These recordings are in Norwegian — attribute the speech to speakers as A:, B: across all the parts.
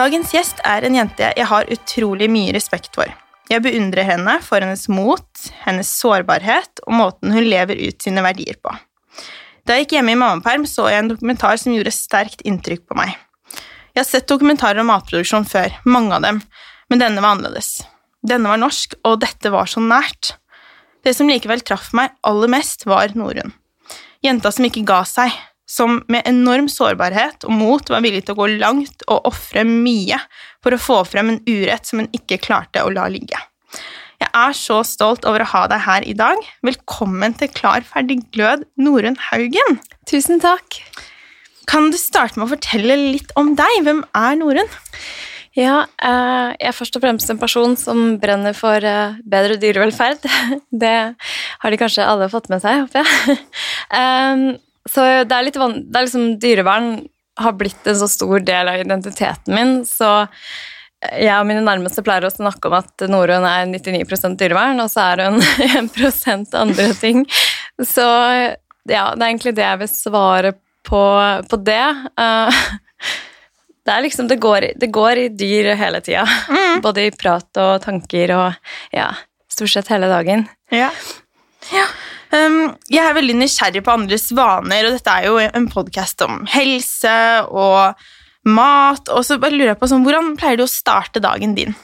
A: Dagens gjest er en jente jeg har utrolig mye respekt for. Jeg beundrer henne for hennes mot, hennes sårbarhet og måten hun lever ut sine verdier på. Da jeg gikk hjemme i mammaperm, så jeg en dokumentar som gjorde sterkt inntrykk på meg. Jeg har sett dokumentarer om matproduksjon før, mange av dem, men denne var annerledes. Denne var norsk, og dette var så nært. Det som likevel traff meg aller mest, var Norunn. Jenta som ikke ga seg, som med enorm sårbarhet og mot var villig til å gå langt og ofre mye for å få frem en urett som hun ikke klarte å la ligge. Jeg er så stolt over å ha deg her i dag. Velkommen til Klar, ferdig, glød, Norunn Haugen.
B: Tusen takk.
A: Kan du starte med å fortelle litt om deg? Hvem er Norunn?
B: Ja, eh, jeg er først og fremst en person som brenner for eh, bedre dyrevelferd. Det har de kanskje alle fått med seg, håper jeg. Så det er litt van det er liksom Dyrevern har blitt en så stor del av identiteten min, så jeg og mine nærmeste pleier å snakke om at Norun er 99% dyrevern, og så er hun 1% andre ting. Så ja, det er egentlig det jeg vil svare på, på det. Uh, det er liksom Det går, det går i dyr hele tida. Mm. Både i prat og tanker og ja, stort sett hele dagen.
A: Ja. ja. Um, jeg er veldig nysgjerrig på andres vaner, og dette er jo en podkast om helse og mat. Og så bare lurer jeg på sånn, Hvordan pleier du å starte dagen din?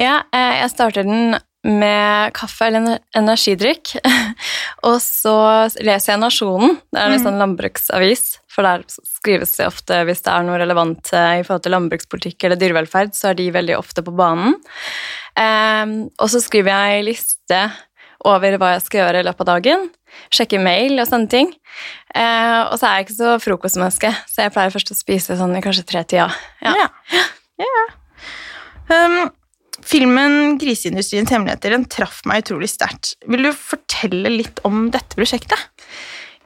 B: Ja, eh, jeg starter den med kaffe eller energidrikk. og så leser jeg Nasjonen. Det er en mm. sånn landbruksavis. For der skrives det ofte hvis det er noe relevant eh, i forhold til landbrukspolitikk eller dyrevelferd, så er de veldig ofte på banen. Um, og så skriver jeg liste over hva jeg skal gjøre i løpet av dagen. Sjekke mail og sånne ting. Eh, og så er jeg ikke så frokostmenneske, så jeg pleier først å spise sånn i kanskje tretida.
A: Ja. ja. ja. Um, filmen 'Griseindustriens hemmeligheter' den traff meg utrolig sterkt. Vil du fortelle litt om dette prosjektet?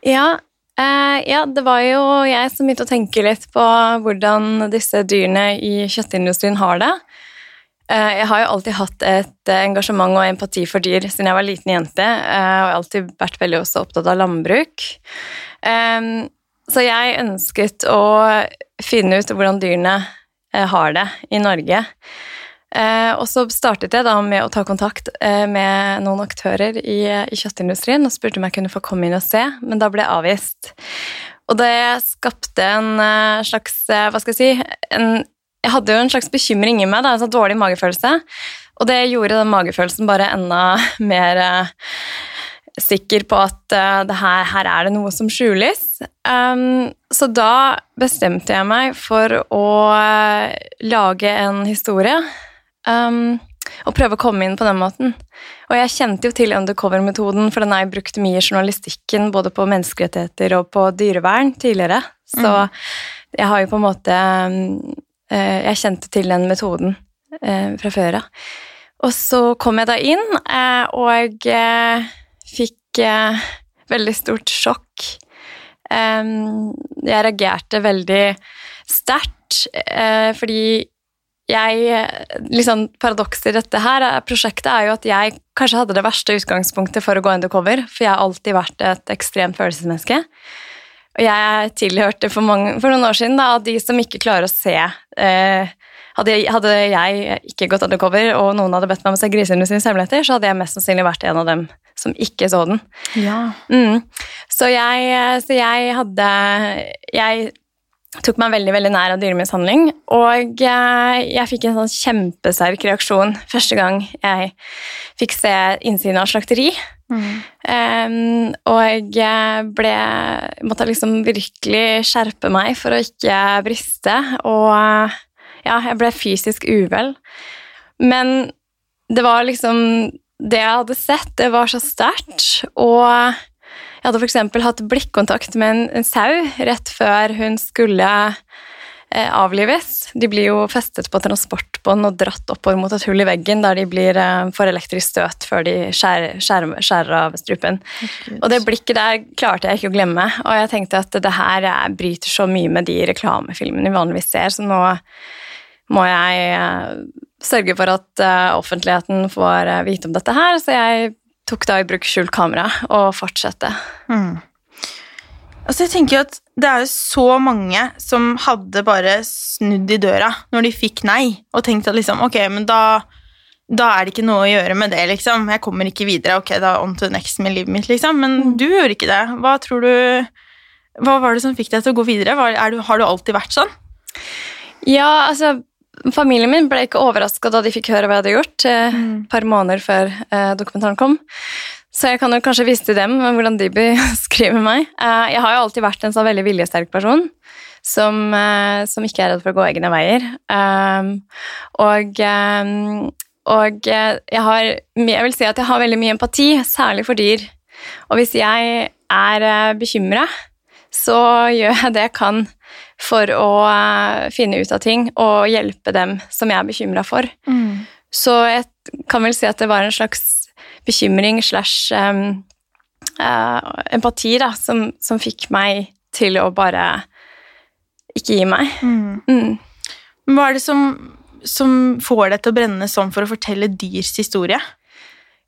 B: Ja, eh, ja, det var jo jeg som begynte å tenke litt på hvordan disse dyrene i kjøttindustrien har det. Eh, jeg har jo alltid hatt et eh, engasjement og empati for dyr siden jeg var liten jente, eh, og har alltid vært veldig også opptatt av landbruk. Så jeg ønsket å finne ut hvordan dyrene har det i Norge. Og så startet jeg da med å ta kontakt med noen aktører i, kjøttindustrien og spurte om jeg kunne få komme inn og se, men da ble jeg avvist. Og det skapte en slags hva skal jeg si, en jeg hadde jo en slags bekymring i meg, da, en sånn dårlig magefølelse. Og det gjorde den magefølelsen bare enda mer uh, sikker på at uh, her, her, er det noe som skjules. Um, så da bestemte jeg meg for å uh, lage en historie. Um, og prøve å komme inn på den måten. Og jeg kjente jo til undercover-metoden, for den er brukt mye i journalistikken, både på menneskerettigheter og på dyrevern tidligere. Så mm. jeg har jo på en måte Eh, jeg kjente til den metoden eh, fra før av. Og så kom jeg da inn, eh, og fikk veldig stort sjokk. Jeg reagerte veldig sterkt, fordi jeg liksom, Paradokset i dette her, prosjektet er jo at jeg kanskje hadde det verste utgangspunktet for å gå undercover, for jeg har alltid vært et ekstremt følelsesmenneske. Og jeg tilhørte for, mange, for noen år siden da, de som ikke klarer å se eh, hadde, hadde, jeg ikke gått undercover, og noen hadde bedt meg om å se Griseindustriens hemmeligheter, så hadde jeg mest sannsynlig vært en av dem som ikke så den.
A: Ja.
B: Mm. Så, jeg, så jeg hadde Jeg tok meg veldig veldig nær av dyremishandling. Og jeg, jeg fikk en sånn kjempesterk reaksjon første gang jeg fikk se innsiden av slakteri. Mm. Um, og jeg ble måtte liksom virkelig skjerpe meg for å ikke briste. Og ja, jeg ble fysisk uvel. Men det var liksom Det jeg hadde sett, det var så sterkt. Og jeg hadde f.eks. hatt blikkontakt med en, en, sau rett før hun skulle avlives. De blir jo festet på transportbånd og dratt oppover mot et hull i veggen der de blir, eh, får elektrisk støt før de skjærer, skjærer, skjærer av strupen. Og det blikket der klarte jeg ikke å glemme, og jeg tenkte at det her bryter så mye med de reklamefilmene vi vanligvis ser, så nå må jeg eh, sørge for at offentligheten får vite om dette her, så jeg tok da i bruk skjult kamera og fortsette. Mm.
A: Altså, jeg tenker at det er jo så mange som hadde bare snudd i døra når de fikk nei, og tenkt at liksom, ok, men da, da er det ikke noe å gjøre med det, liksom. Jeg kommer ikke videre, ok, da on to the next med livet mitt, liksom. Men
B: Mm.
A: du gjorde ikke det. Hva tror du Hva var det som fikk deg til å gå videre? Er du, har du alltid vært sånn?
B: Ja, altså Familien min ble ikke overraska da de fikk høre hva jeg hadde gjort, et
A: Mm.
B: et par måneder før eh, dokumentaren kom. Så jeg kan jo kanskje vise til dem hvordan de beskriver meg. Eh, jeg har jo alltid vært en sånn veldig viljesterk person som, eh, som ikke er redd for å gå egne veier. Um, og og eh, jeg har Jeg vil si at jeg har veldig mye empati, særlig for dyr. Og hvis jeg er bekymra, så gjør jeg det jeg kan for å eh, finne ut av ting og hjelpe dem som jeg er bekymra for. Så jeg kan vel si at det var en slags bekymring slash um, uh, empati da, som, som fikk meg til å bare ikke gi meg.
A: Mm.
B: Mm.
A: Hva er det som, som får deg til å brenne sånn for å fortelle dyrs historie?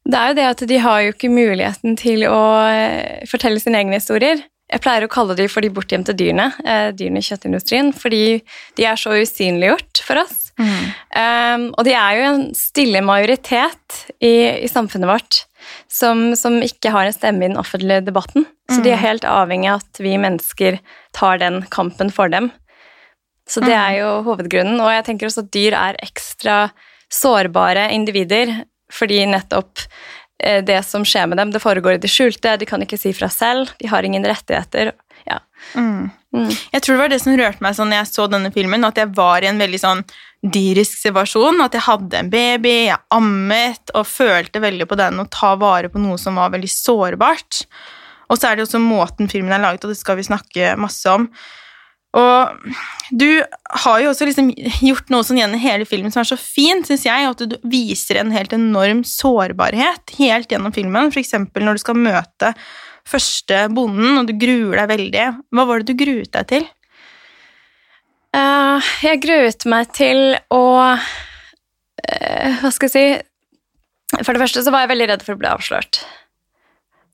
B: Det er jo det at de har jo ikke muligheten til å eh, fortelle sine egne historier. Jeg pleier å kalle de for de bortgjemte dyrene, eh, dyrene i kjøttindustrien, fordi de er så usynliggjort for oss. Um, og de er jo en stille majoritet i, i samfunnet vårt som, som ikke har en stemme i den offentlige debatten. Så de er helt avhengig av at vi mennesker tar den kampen for dem. Så det er jo hovedgrunnen. Og jeg tenker også at dyr er ekstra sårbare individer, fordi nettopp eh, det som skjer med dem, det foregår i det skjulte, de kan ikke si fra selv, de har ingen rettigheter. Ja.
A: Mm.
B: Mm.
A: Jeg tror det var det som rørte meg sånn når jeg så denne filmen, at jeg var i en veldig sånn dyrisk situasjon. At jeg hadde en baby, jeg ammet og følte veldig på den å ta vare på noe som var veldig sårbart. Og så er det også måten filmen er laget, og det skal vi snakke masse om. Og du har jo også liksom gjort noe sånn gjennom hele filmen som er så fint, syns jeg, at du viser en helt enorm sårbarhet helt gjennom filmen. Eksempel når du skal møte første bonden, og du gruer deg veldig. Hva var det du gruet deg til?
B: Eh, jeg gruet meg til å eh, Hva skal jeg si For det første så var jeg veldig redd for å bli avslørt.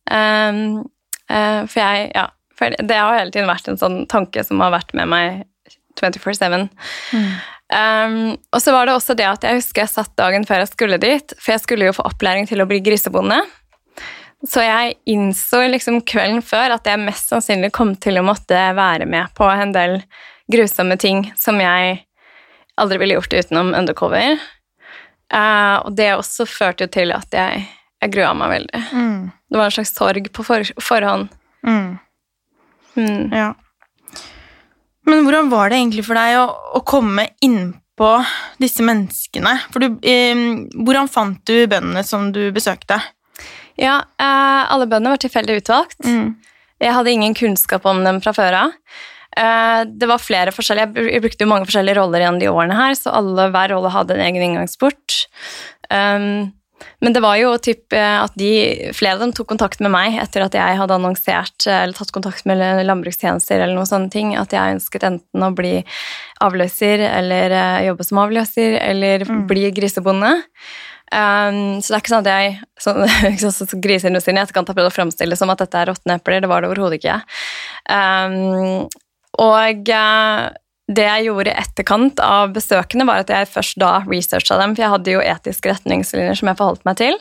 B: Um, eh, for jeg Ja. For det har hele tiden vært en sånn tanke som har vært med meg 24-7. Um, og så var det også det at jeg husker jeg satt dagen før jeg skulle dit, for jeg skulle jo få opplæring til å bli grisebonde. Så jeg innså liksom kvelden før at jeg mest sannsynlig kom til å måtte være med på en del grusomme ting som jeg aldri ville gjort utenom undercover. Uh, og det også førte jo til at jeg, jeg grua meg veldig.
A: Mm.
B: Det var en slags sorg på for, forhånd.
A: Mm.
B: Mm.
A: Ja. Men hvordan var det egentlig for deg å, å komme innpå disse menneskene? For du, eh, hvordan fant du bøndene som du besøkte?
B: Ja, eh, alle bøndene var tilfeldig utvalgt.
A: Mm.
B: Jeg hadde ingen kunnskap om dem fra før av. Eh, Det var flere forskjellige, jeg brukte jo mange forskjellige roller gjennom de årene her, så alle, hver rolle hadde en egen inngangsport. Um, men det var jo typ eh, at de, flere av dem tok kontakt med meg etter at jeg hadde annonsert eh, eller tatt kontakt med landbrukstjenester eller noen sånne ting, at jeg ønsket enten å bli avløser eller jobbe som avløser eller bli grisebonde. Um, så det er ikke sånn at jeg så, så, så Griseindustrien i etterkant har prøvd å framstille som at dette er råtne epler. Det var det overhodet ikke. Um, og eh, det jeg gjorde i etterkant av besøkene, var at jeg først da researcha dem, for jeg hadde jo etiske retningslinjer som jeg forholdt meg til.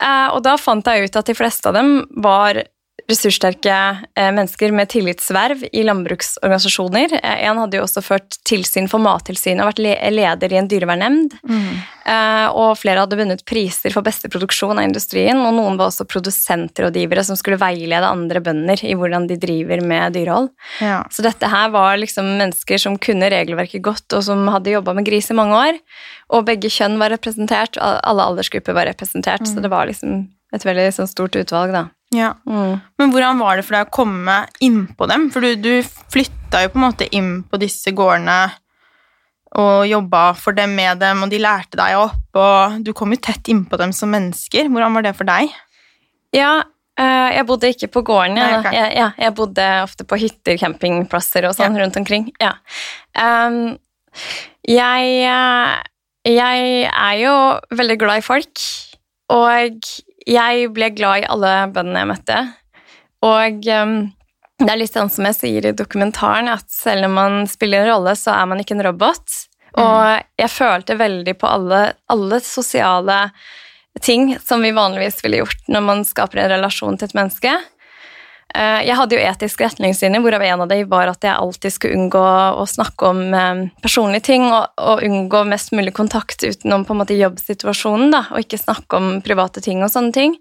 B: Eh, og da fant jeg ut at de fleste av dem var ressurssterke eh, mennesker med tillitsverv i landbruksorganisasjoner. Eh, en hadde jo også ført tilsyn for Mattilsynet og vært leder i en dyrevernnemnd. Mm. og flere hadde vunnet priser for beste produksjon av industrien, og noen var også produsentrådgivere som skulle veilede andre bønder i hvordan de driver med dyrehold.
A: Ja.
B: Så dette her var liksom mennesker som kunne regelverket godt, og som hadde jobba med gris i mange år. Og begge kjønn var representert, alle aldersgrupper var representert, så det var liksom et veldig sånn stort utvalg, da.
A: Ja.
B: Mm.
A: Men hvordan var det for deg å komme innpå dem? For du, du flytta jo på en måte inn på disse gårdene og jobba for dem med dem, og de lærte deg opp, og du kom jo tett innpå dem som mennesker. Hvordan var det for deg?
B: Ja, eh, jeg bodde ikke på gården.
A: Nei,
B: Jeg, jeg, ja, jeg bodde ofte på hytter, campingplasser og sånn rundt omkring. Ja. Um, jeg, eh, jeg er jo veldig glad i folk, og jeg ble glad i alle bøndene jeg møtte. Og um, det er litt sånn som jeg sier i dokumentaren, at selv når man spiller en rolle, så er man ikke en robot. Og jeg følte veldig på alle, alle sosiale ting som vi vanligvis ville gjort når man skaper en relasjon til et menneske. Eh, jeg hadde jo etiske retningslinjer, hvorav en av dem var at jeg alltid skulle unngå å snakke om eh, personlige ting og, og unngå mest mulig kontakt utenom på en måte jobbsituasjonen, da, og ikke snakke om private ting og sånne ting.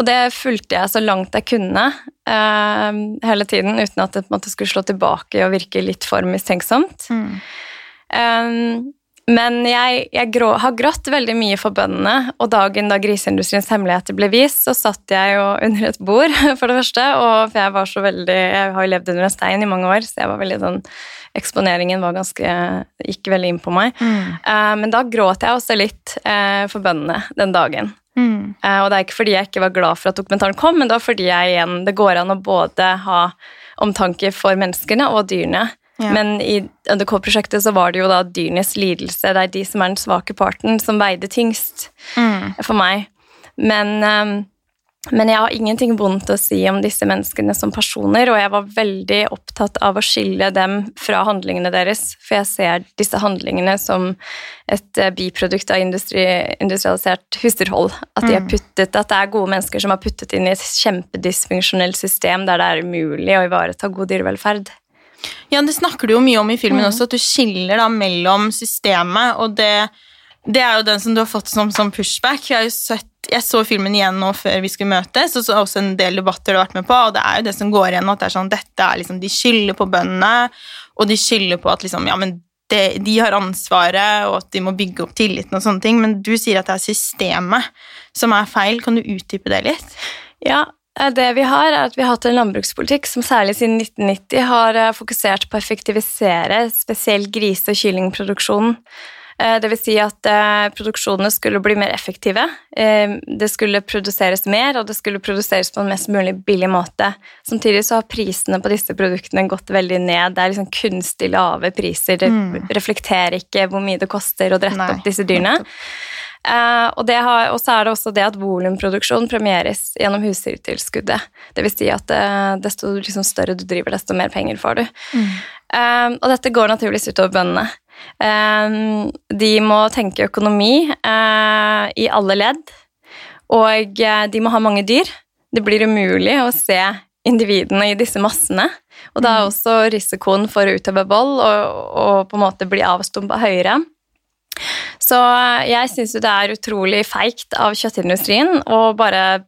B: Og det fulgte jeg så langt jeg kunne uh, hele tiden, uten at det på en måte skulle slå tilbake og virke litt for mistenksomt. Mm. Um, men jeg, jeg grå, har grått veldig mye for bøndene, og dagen da griseindustriens hemmeligheter ble vist, så satt jeg jo under et bord, for det første, og for jeg var så veldig Jeg har jo levd under en stein i mange år, så jeg var veldig sånn Eksponeringen var ganske Gikk veldig inn på meg. Mm. Uh, men da gråt jeg også litt uh, for bøndene den dagen. Mm. Uh, og det er ikke fordi jeg ikke var glad for at dokumentaren kom, men det var fordi jeg igjen Det går an å både ha omtanke for menneskene og dyrene. Ja. Men i NDK-prosjektet så var det jo da dyrenes lidelse, det er de som er den svake parten, som veide tyngst mm. for meg. Men, um, men, jeg har ingenting vondt å si om disse menneskene som personer, og jeg var veldig opptatt av å skille dem fra handlingene deres, for jeg ser disse handlingene som et uh, biprodukt av industri, industrialisert husdyrhold. At, de mm. puttet, at det er gode mennesker som har puttet inn i et kjempedysfunksjonelt system der det er umulig å ivareta god dyrevelferd.
A: Ja, det snakker du jo mye om i filmen mm. også, at du skiller da mellom systemet, og det, det er jo den som du har fått som, som pushback. Jeg, sett, jeg, så filmen igjen nå før vi skulle møtes, og så også en del debatter du har vært med på, og det er jo det som går igjen, at det er sånn, dette er liksom, de skylder på bøndene, og de skylder på at liksom, ja, men det, de har ansvaret, og at de må bygge opp tilliten og sånne ting, men du sier at det er systemet som er feil. Kan du utdype det litt?
B: Ja, det vi har, er at vi har hatt en landbrukspolitikk som særlig siden 1990 har eh, fokusert på å effektivisere spesielt grise- og kyllingproduksjonen. Dvs. det vil si at produksjonene skulle bli mer effektive. Det skulle produseres mer, og det skulle produseres på en mest mulig billig måte. Samtidig så har prisene på disse produktene gått veldig ned. Det er liksom kunstig lave priser. Det mm. reflekterer ikke hvor mye det koster å drette opp disse dyrene. Uh, og, har, og, så er det også det at volumproduksjon premieres gjennom husdyrtilskuddet. Dvs. Si at uh, desto liksom, større du driver, desto mer penger får du. Mm. Um, og dette går naturligvis utover bøndene. de må tenke økonomi i alle ledd, og de må ha mange dyr. Det blir umulig å se individene i disse massene. Og da er mm. også risikoen for å utøve vold og, og på en måte bli avstumpa høyere. Så jeg syns jo det er utrolig feigt av kjøttindustrien å bare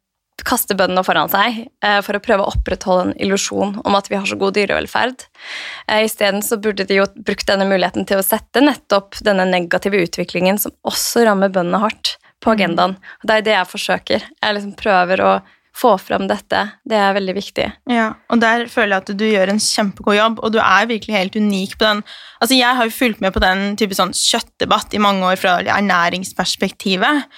B: kaste bøndene foran seg eh, for å prøve å opprettholde en illusjon om at vi har så god dyrevelferd. Eh, Isteden så burde de jo brukt denne muligheten til å sette nettopp denne negative utviklingen som også rammer bøndene hardt, på agendaen. Og det er det jeg forsøker. Jeg liksom prøver å få fram dette. Det er veldig viktig.
A: Ja, og der føler jeg at du gjør en kjempegod jobb, og du er virkelig helt unik på den. Altså, Jeg har jo fulgt med på den type sånn kjøttdebatt i mange år fra ernæringsperspektivet.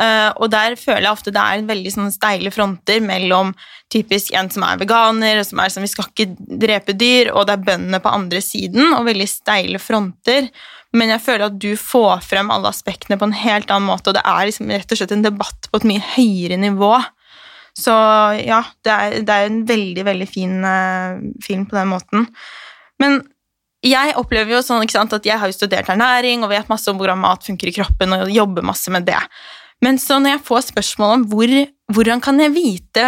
A: Uh, og der føler jeg ofte det er veldig sånn steile fronter mellom typisk en som er veganer, og som er sånn vi skal ikke drepe dyr, og det er bøndene på andre siden, og veldig steile fronter. Men jeg føler at du får frem alle aspektene på en helt annen måte, og det er liksom rett og slett en debatt på et mye høyere nivå. Så ja, det er, det er en veldig, veldig fin uh, film på den måten. Men jeg opplever jo sånn sant, at jeg har jo studert ernæring og vet masse om hvordan mat funker i kroppen, og jobber masse med det. Men så når jeg får spørsmål om hvor, hvordan kan jeg vite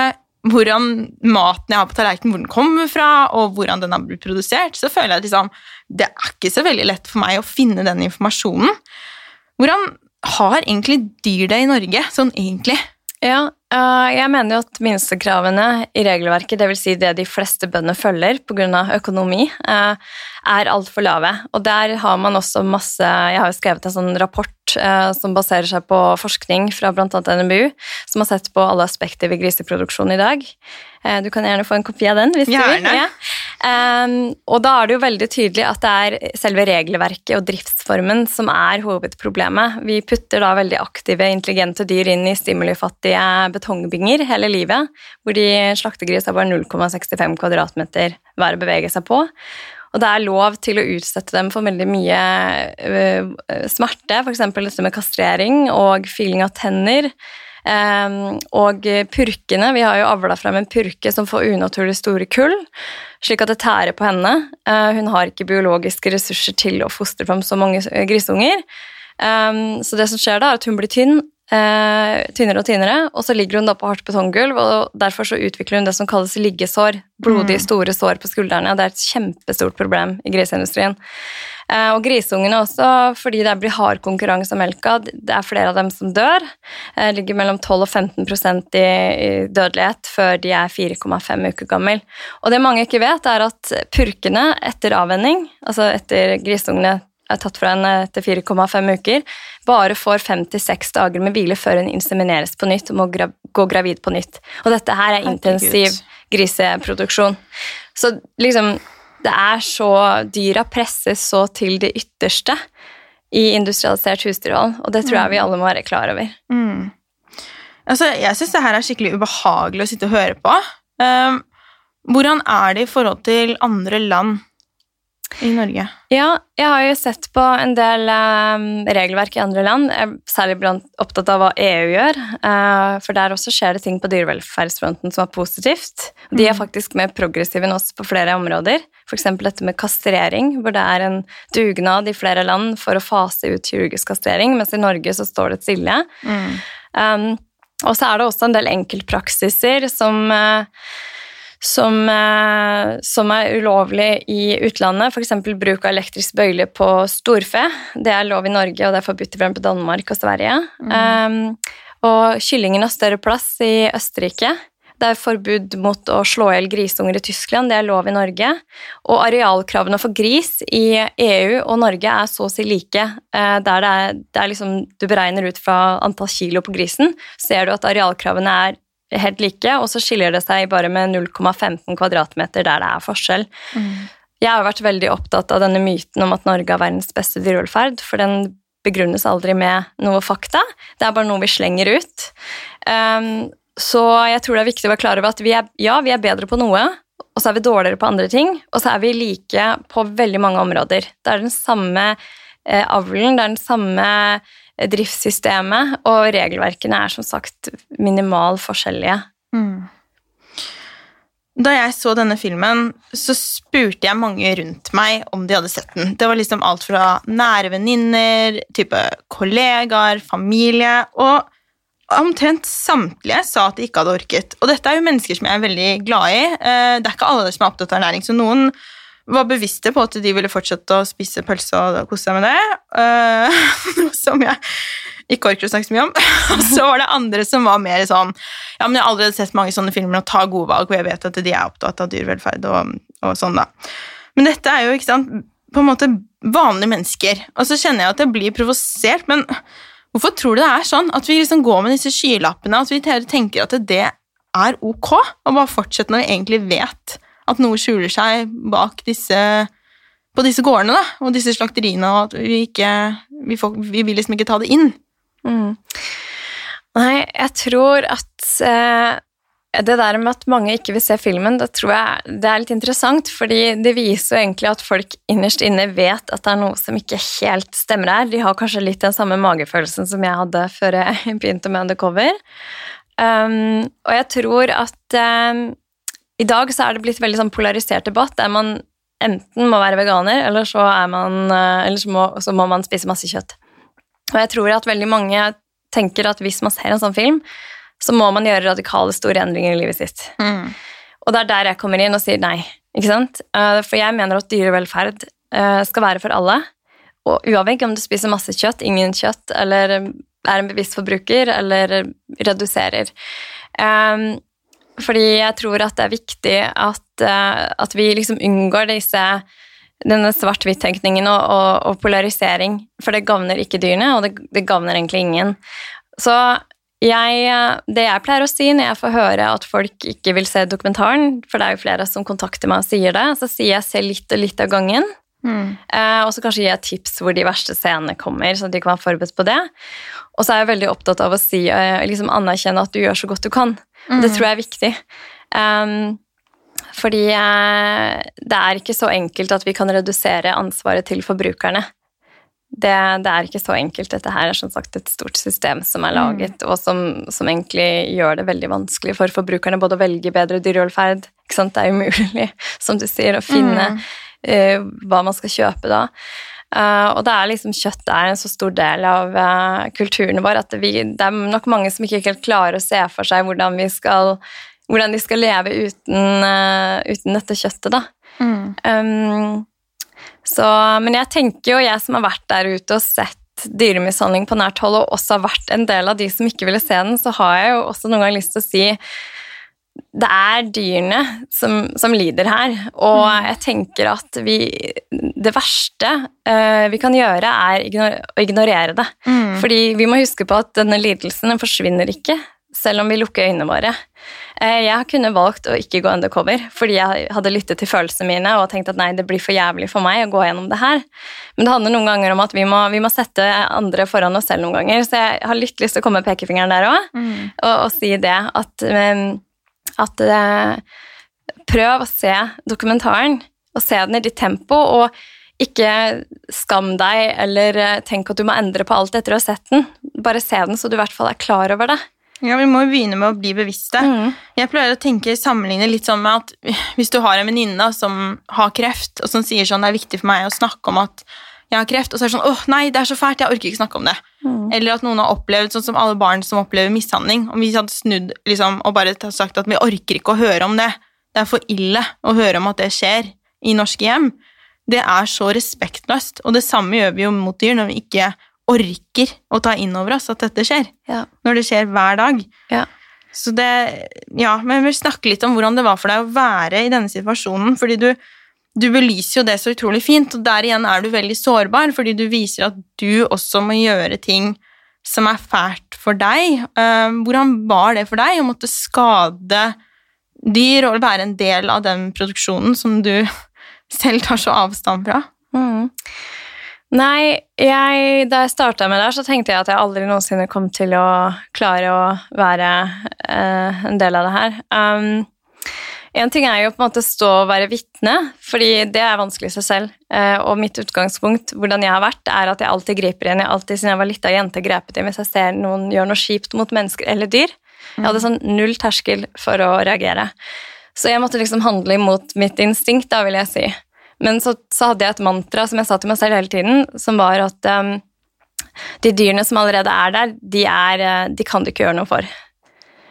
A: hvordan maten jeg har på tallerkenen, hvor den kommer fra, og hvordan den har blitt produsert, så føler jeg at liksom, det er ikke så veldig lett for meg å finne den informasjonen. Hvordan har egentlig dyr det i Norge, sånn egentlig?
B: Ja, Eh, jeg mener jo at minstekravene i regelverket, dvs. Si det de fleste bønder følger pga. økonomi, eh, er altfor lave. Og der har man også masse Jeg har jo skrevet en sånn rapport eh, som baserer seg på forskning fra bl.a. NMBU, som har sett på alle aspekter ved griseproduksjon i dag. Du kan gjerne få en kopi av den hvis
A: gjerne.
B: du vil. Ja. Um, og da er det jo veldig tydelig at det er selve regelverket og driftsformen som er hovedproblemet. Vi putter da veldig aktive, intelligente dyr inn i stimulifattige betongbinger hele livet, hvor de slaktegris har bare 0,65 kvadratmeter hver å bevege seg på. Og det er lov til å utsette dem for veldig mye smerte, f.eks. dette med kastrering og filing av tenner. Um, og purkene Vi har jo avla frem en purke som får unaturlig store kull, slik at det tærer på henne. Uh, hun har ikke biologiske ressurser til å fostre fram så mange grisunger. Um, så det som skjer da, er at hun blir tynn, uh, tynnere og tynnere, og så ligger hun da på hardt betonggulv, og derfor så utvikler hun det som kalles liggesår. Blodige, mm. store sår på skuldrene. Det er et kjempestort problem i griseindustrien. Eh, og grisungene også, fordi det blir hard konkurranse om melka. Det er flere av dem som dør. Det eh, ligger mellom 12 og 15% i dødelighet før de er 4,5 uker gammel. Og det mange ikke vet, er at purkene etter avvenning, altså etter grisungene er tatt fra henne etter 4,5 uker, bare får 5-6 dager med hvile før hun insemineres på nytt og må gra gå gravid på nytt. Og dette her er intensiv griseproduksjon. Så liksom det er så Dyra presses så til det ytterste i industrialisert husdyrhold, og det tror jeg vi mm. alle må være klar over. Mm.
A: Altså, jeg syns det her er skikkelig ubehagelig å sitte og høre på. Um, hvordan er det i forhold til andre land? i Norge?
B: Ja, jeg har jo sett på en del um, regelverk i andre land. Jeg er særlig blant, opptatt av hva EU gjør. Uh, for der også skjer det ting på dyrevelferdsfronten som er positivt. De er mm. faktisk mer progressive enn oss på flere områder. F.eks. dette med kastrering, hvor det er en dugnad i flere land for å fase ut kirurgisk kastrering, mens i Norge så står det stille. Mm. Um, og så er det også en del enkeltpraksiser som uh, som, eh, som, er ulovlig i utlandet, f.eks. bruk av elektrisk bøyle på storfe. Det er lov i Norge, og det er forbudt i Danmark og Sverige. Mm. Um, og kyllingen har større plass i Østerrike. Det er forbud mot å slå i hjel grisunger i Tyskland, det er lov i Norge. Og arealkravene for gris i EU og Norge er så å si like. Eh, der det er, det er liksom, du beregner ut fra antall kilo på grisen, ser du at arealkravene er helt like, og så skiller det seg bare med 0,15 kvadratmeter der det er forskjell. Mm. Jeg har vært veldig opptatt av denne myten om at Norge har verdens beste dyrevelferd, for den begrunnes aldri med noe fakta. Det er bare noe vi slenger ut. Um, så jeg tror det er viktig å være klar over at vi er, ja, vi er bedre på noe, og så er vi dårligere på andre ting, og så er vi like på veldig mange områder. Det er den samme eh, avlen, det er den samme driftssystemet, og regelverkene er som sagt minimal forskjellige. Mm.
A: Da jeg så denne filmen, så spurte jeg mange rundt meg om de hadde sett den. Det var liksom alt fra nære venninner, type kollegaer, familie, og omtrent samtlige sa at de ikke hadde orket. Og dette er jo mennesker som jeg er veldig glad i. Eh, det er ikke alle som er opptatt av ernæring, så noen var bevisste på at de ville fortsette å spise pølse og kose seg med det. Uh, som jeg ikke orker å snakke så mye om. og så var det andre som var mer sånn Ja, men jeg har allerede sett mange sånne filmer og tar gode valg, og jeg vet at de er opptatt av dyrevelferd og, og sånn, da. Men dette er jo ikke sant, på en måte vanlige mennesker. Og så kjenner jeg at jeg blir provosert, men hvorfor tror du det er sånn? At vi liksom går med disse skylappene, at vi tenker at det er ok, å bare fortsette når vi egentlig vet at noe skjuler seg bak disse på disse gårdene da, og disse slakteriene, og at vi ikke vi, får, vi vil liksom ikke ta det inn. Mm.
B: Nei, jeg tror at eh, det der med at mange ikke vil se filmen, det tror jeg det er litt interessant, fordi det viser jo egentlig at folk innerst inne vet at det er noe som ikke helt stemmer her. De har kanskje litt den samme magefølelsen som jeg hadde før jeg begynte med Undercover. Um, og jeg tror at um, i dag så er det blitt veldig sånn polarisert debatt, der man enten må være veganer, eller så, man, eh, eller så, må, så må man spise masse kjøtt. Og jeg tror at veldig mange tenker at hvis man ser en sånn film, så må man gjøre radikale, store endringer i livet sitt. Mm. Og det er der jeg kommer inn og sier nei. ikke sant? Eh, for jeg mener at dyrevelferd eh, skal være for alle. Og uavhengig om du spiser masse kjøtt, ingen kjøtt, eller er en bevisst forbruker, eller reduserer. Um, fordi jeg tror at det er viktig at, eh, at vi liksom unngår disse, denne svart-hvitt-tenkningen og, og, og, polarisering. For det gagner ikke dyrene, og det, det gagner egentlig ingen. Så jeg, det jeg pleier å si når jeg får høre at folk ikke vil se dokumentaren, for det er jo flere som kontakter meg og sier det, så sier jeg se litt og litt av gangen. Mm. Eh, og så kanskje gi et tips hvor de verste scenene kommer, så de kan være forberedt på det. Og så er jeg veldig opptatt av å si, eh, liksom anerkjenne at du gjør så godt du kan. Mm. Det tror jeg er viktig. Um, fordi eh, det er ikke så enkelt at vi kan redusere ansvaret til forbrukerne. Det, det, er ikke så enkelt. Dette her er som sagt et stort system som er laget, mm. og som, som, egentlig gjør det veldig vanskelig for forbrukerne både å velge bedre dyrevelferd Det er umulig, som du sier, å finne mm. uh, hva man skal kjøpe da. Uh, og det er liksom kjøtt er en så stor del av uh, kulturen vår at vi, det er nok mange som ikke helt klarer å se for seg hvordan, skal, hvordan de skal leve uten, uten dette kjøttet. da. Mm. Um, så, men jeg tenker jo, jeg som har vært der ute og sett dyremishandling på nært hold, og også har vært en del av de som ikke ville se den, så har jeg jo også noen ganger lyst til å si det er dyrene som, som lider her, og mm. jeg tenker at vi Det verste uh, vi kan gjøre, er ignor å ignorere det. Mm. Fordi vi må huske på at denne lidelsen den forsvinner ikke selv om vi lukker øynene våre. Eh, jeg kunne valgt å ikke gå undercover fordi jeg hadde lyttet til følelsene mine og tenkt at nei, det blir for jævlig for meg å gå gjennom det her. Men det handler noen ganger om at vi må, vi må sette andre foran oss selv noen ganger. Så jeg har litt lyst til å komme med pekefingeren der òg mm. og, og, si det at, at eh, Prøv å se dokumentaren og se den i ditt tempo. og ikke skam deg eller eh, tenk at du må endre på alt etter å ha sett den. Bare se den, så du i hvert fall er klar over det.
A: Ja, Vi må jo begynne med å bli bevisste. Mm. Jeg pleier å tenke sammenligne litt sånn med at hvis du har en venninne som har kreft, og som sier sånn det er viktig for meg å snakke om at jeg har kreft, og så er det sånn åh nei, det er så fælt, jeg orker ikke snakke om det. Mm. Eller at noen har opplevd, sånn som alle barn som opplever mishandling. Om vi hadde snudd liksom, og bare sagt at vi orker ikke å høre om det, det er for ille å høre om at det skjer i norske hjem, det er så respektløst. Og det samme gjør vi jo mot dyr når vi ikke orker å ta inn over oss at dette skjer. Ja. Når det skjer hver dag. Ja. Så det Ja, men jeg vil snakke litt om hvordan det var for deg å være i denne situasjonen. Fordi du, du belyser jo det så utrolig fint, og der igjen er du veldig sårbar, fordi du viser at du også må gjøre ting som er fælt for deg. Uh, hvordan var det for deg å måtte skade dyr og være en del av den produksjonen som du selv tar så avstand fra? Mm.
B: Nei, jeg, da jeg starta med det, så tenkte jeg at jeg aldri noensinne kom til å klare å være uh, en del av det her. Um, en ting er jo på en måte stå og være vitne, fordi det er vanskelig i seg selv. Uh, og mitt utgangspunkt, hvordan jeg har vært, er at jeg alltid griper inn. Jeg alltid siden jeg var lita jente grepet inn hvis jeg ser noen gjøre noe kjipt mot mennesker eller dyr. Jeg hadde sånn null terskel for å reagere. Så jeg måtte liksom handle imot mitt instinkt, da vil jeg si. Men så, så, hadde jeg et mantra som jeg sa til meg selv hele tiden, som var at um, de dyrene som allerede er der, de, er, eh, de kan du ikke gjøre noe for.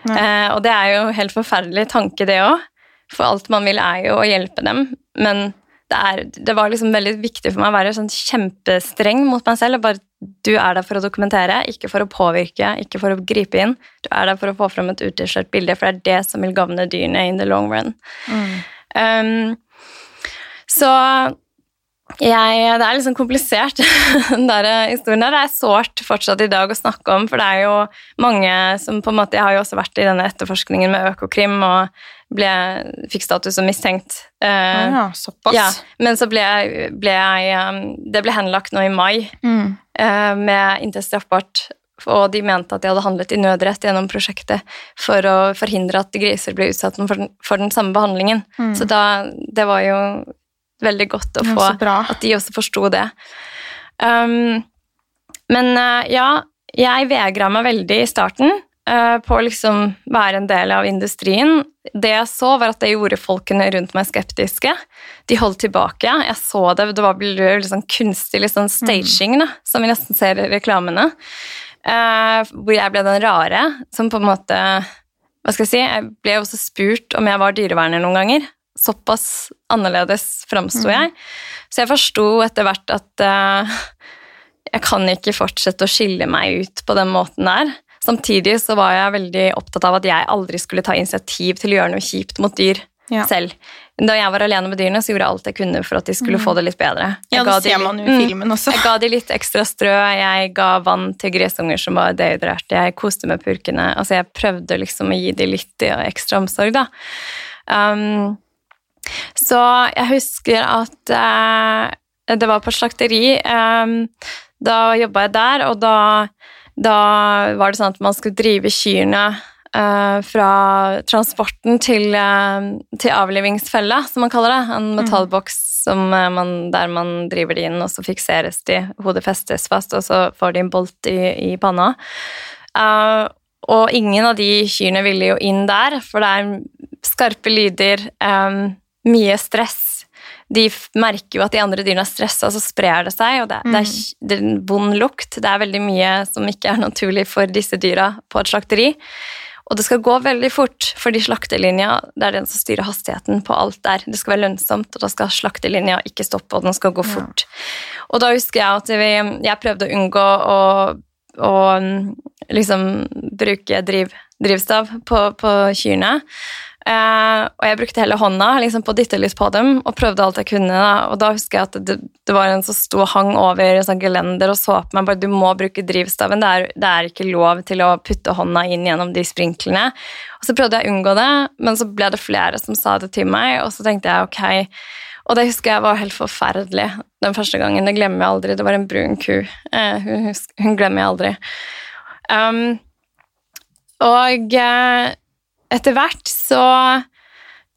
B: Uh, og det er jo helt forferdelig tanke, det òg. For alt man vil, er jo å hjelpe dem. Men det, er, det var liksom veldig viktig for meg å være sånn kjempestreng mot meg selv. og bare Du er der for å dokumentere, ikke for å påvirke, ikke for å gripe inn. Du er der for å få fram et utilskjørt bilde, for det er det som vil gagne dyrene in the long run. Mm. Um, så jeg, det er litt sånn komplisert, den der historien der. Det er sårt fortsatt i dag å snakke om, for det er jo mange som på en måte Jeg har jo også vært i denne etterforskningen med Økokrim og ble, fikk status som mistenkt.
A: Uh, ja, såpass. Ja,
B: men så ble, ble jeg um, Det ble henlagt nå i mai mm. uh, med inntil straffbart. Og de mente at de hadde handlet i nødrett gjennom prosjektet for å forhindre at griser ble utsatt for den, for den samme behandlingen. Mm. Så da, det var jo veldig godt å få at de også forsto det. Um, men uh, ja, jeg vegra meg veldig i starten uh, på å liksom være en del av industrien. Det jeg så, var at det gjorde folkene rundt meg skeptiske. De holdt tilbake. Jeg så det, det var litt sånn kunstig litt sånn staging, da, som vi nesten ser i reklamene. Uh, hvor jeg ble den rare som på en måte Hva skal jeg si? Jeg ble også spurt om jeg var dyreverner noen ganger såpass annerledes framsto mm. jeg. Så jeg forsto etter hvert at uh, jeg kan ikke fortsette å skille meg ut på den måten der. Samtidig så var jeg veldig opptatt av at jeg aldri skulle ta initiativ til å gjøre noe kjipt mot dyr ja. selv. Da jeg var alene med dyrene, så gjorde jeg alt jeg kunne for at de skulle mm. få det litt bedre.
A: Jeg ja, det ser man jo i mm. filmen også.
B: Jeg ga de litt ekstra strø, jeg ga vann til grisunger som var dehydrerte, jeg koste med purkene. Altså, jeg prøvde liksom å gi de litt ekstra omsorg, da. Um, så jeg husker at eh, det var på slakteri. Eh, da jobba jeg der, og da, da, var det sånn at man skulle drive kyrne eh, fra transporten til, eh, til avlivingsfella, som man kaller det. En metallboks som, eh, man, der man driver de inn, og så fikseres de. Hodet festes fast, og så får de en bolt i, i panna. Eh, og ingen av de kyrne ville jo inn der, for det er skarpe lyder, eh, mye stress. De merker jo at de andre dyrene er stressa, så sprer det seg, og det, det, er, det er en vond lukt. Det er veldig mye som ikke er naturlig for disse dyra på et slakteri. Og det skal gå veldig fort, fordi slaktelinja det er den som styrer hastigheten på alt der. Det skal være lønnsomt, og da skal slaktelinja ikke stoppe, og den skal gå fort. Og da husker jeg at vi, jeg prøvde å unngå å, å mm, liksom bruke driv, drivstav på, på kyrne. Eh, og jeg brukte hele hånda liksom, på å dytte litt på dem, og prøvde alt jeg kunne. Da. Og da husker jeg at det, det var en som sto og hang over sånn gelender og så på meg bare du må bruke drivstaven. Det er, det er ikke lov til å putte hånda inn gjennom de sprinklene. Og så prøvde jeg å unngå det, men så ble det flere som sa det til meg, og så tenkte jeg ok. Og det husker jeg var helt forferdelig den første gangen. Det glemmer jeg aldri. Det var en brun ku. Eh, hun, hun glemmer jeg aldri. Um, og eh, etter hvert så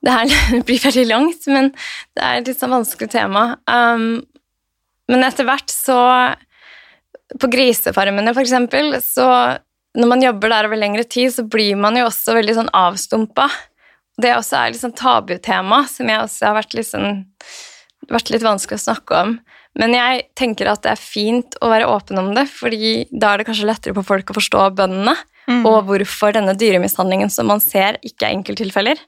B: Det her blir veldig langt, men det er et litt sånn vanskelig tema. Um, men etter hvert så På grisefarmene, for eksempel, så når man jobber der over lengre tid, så blir man jo også veldig sånn avstumpa. Det også er litt sånn tabutema, som jeg også har vært litt sånn vært litt vanskelig å snakke om. Men jeg tenker at det er fint å være åpen om det, fordi da er det kanskje lettere for folk å forstå bøndene, og hvorfor denne dyremishandlingen som man ser, ikke er enkelttilfeller.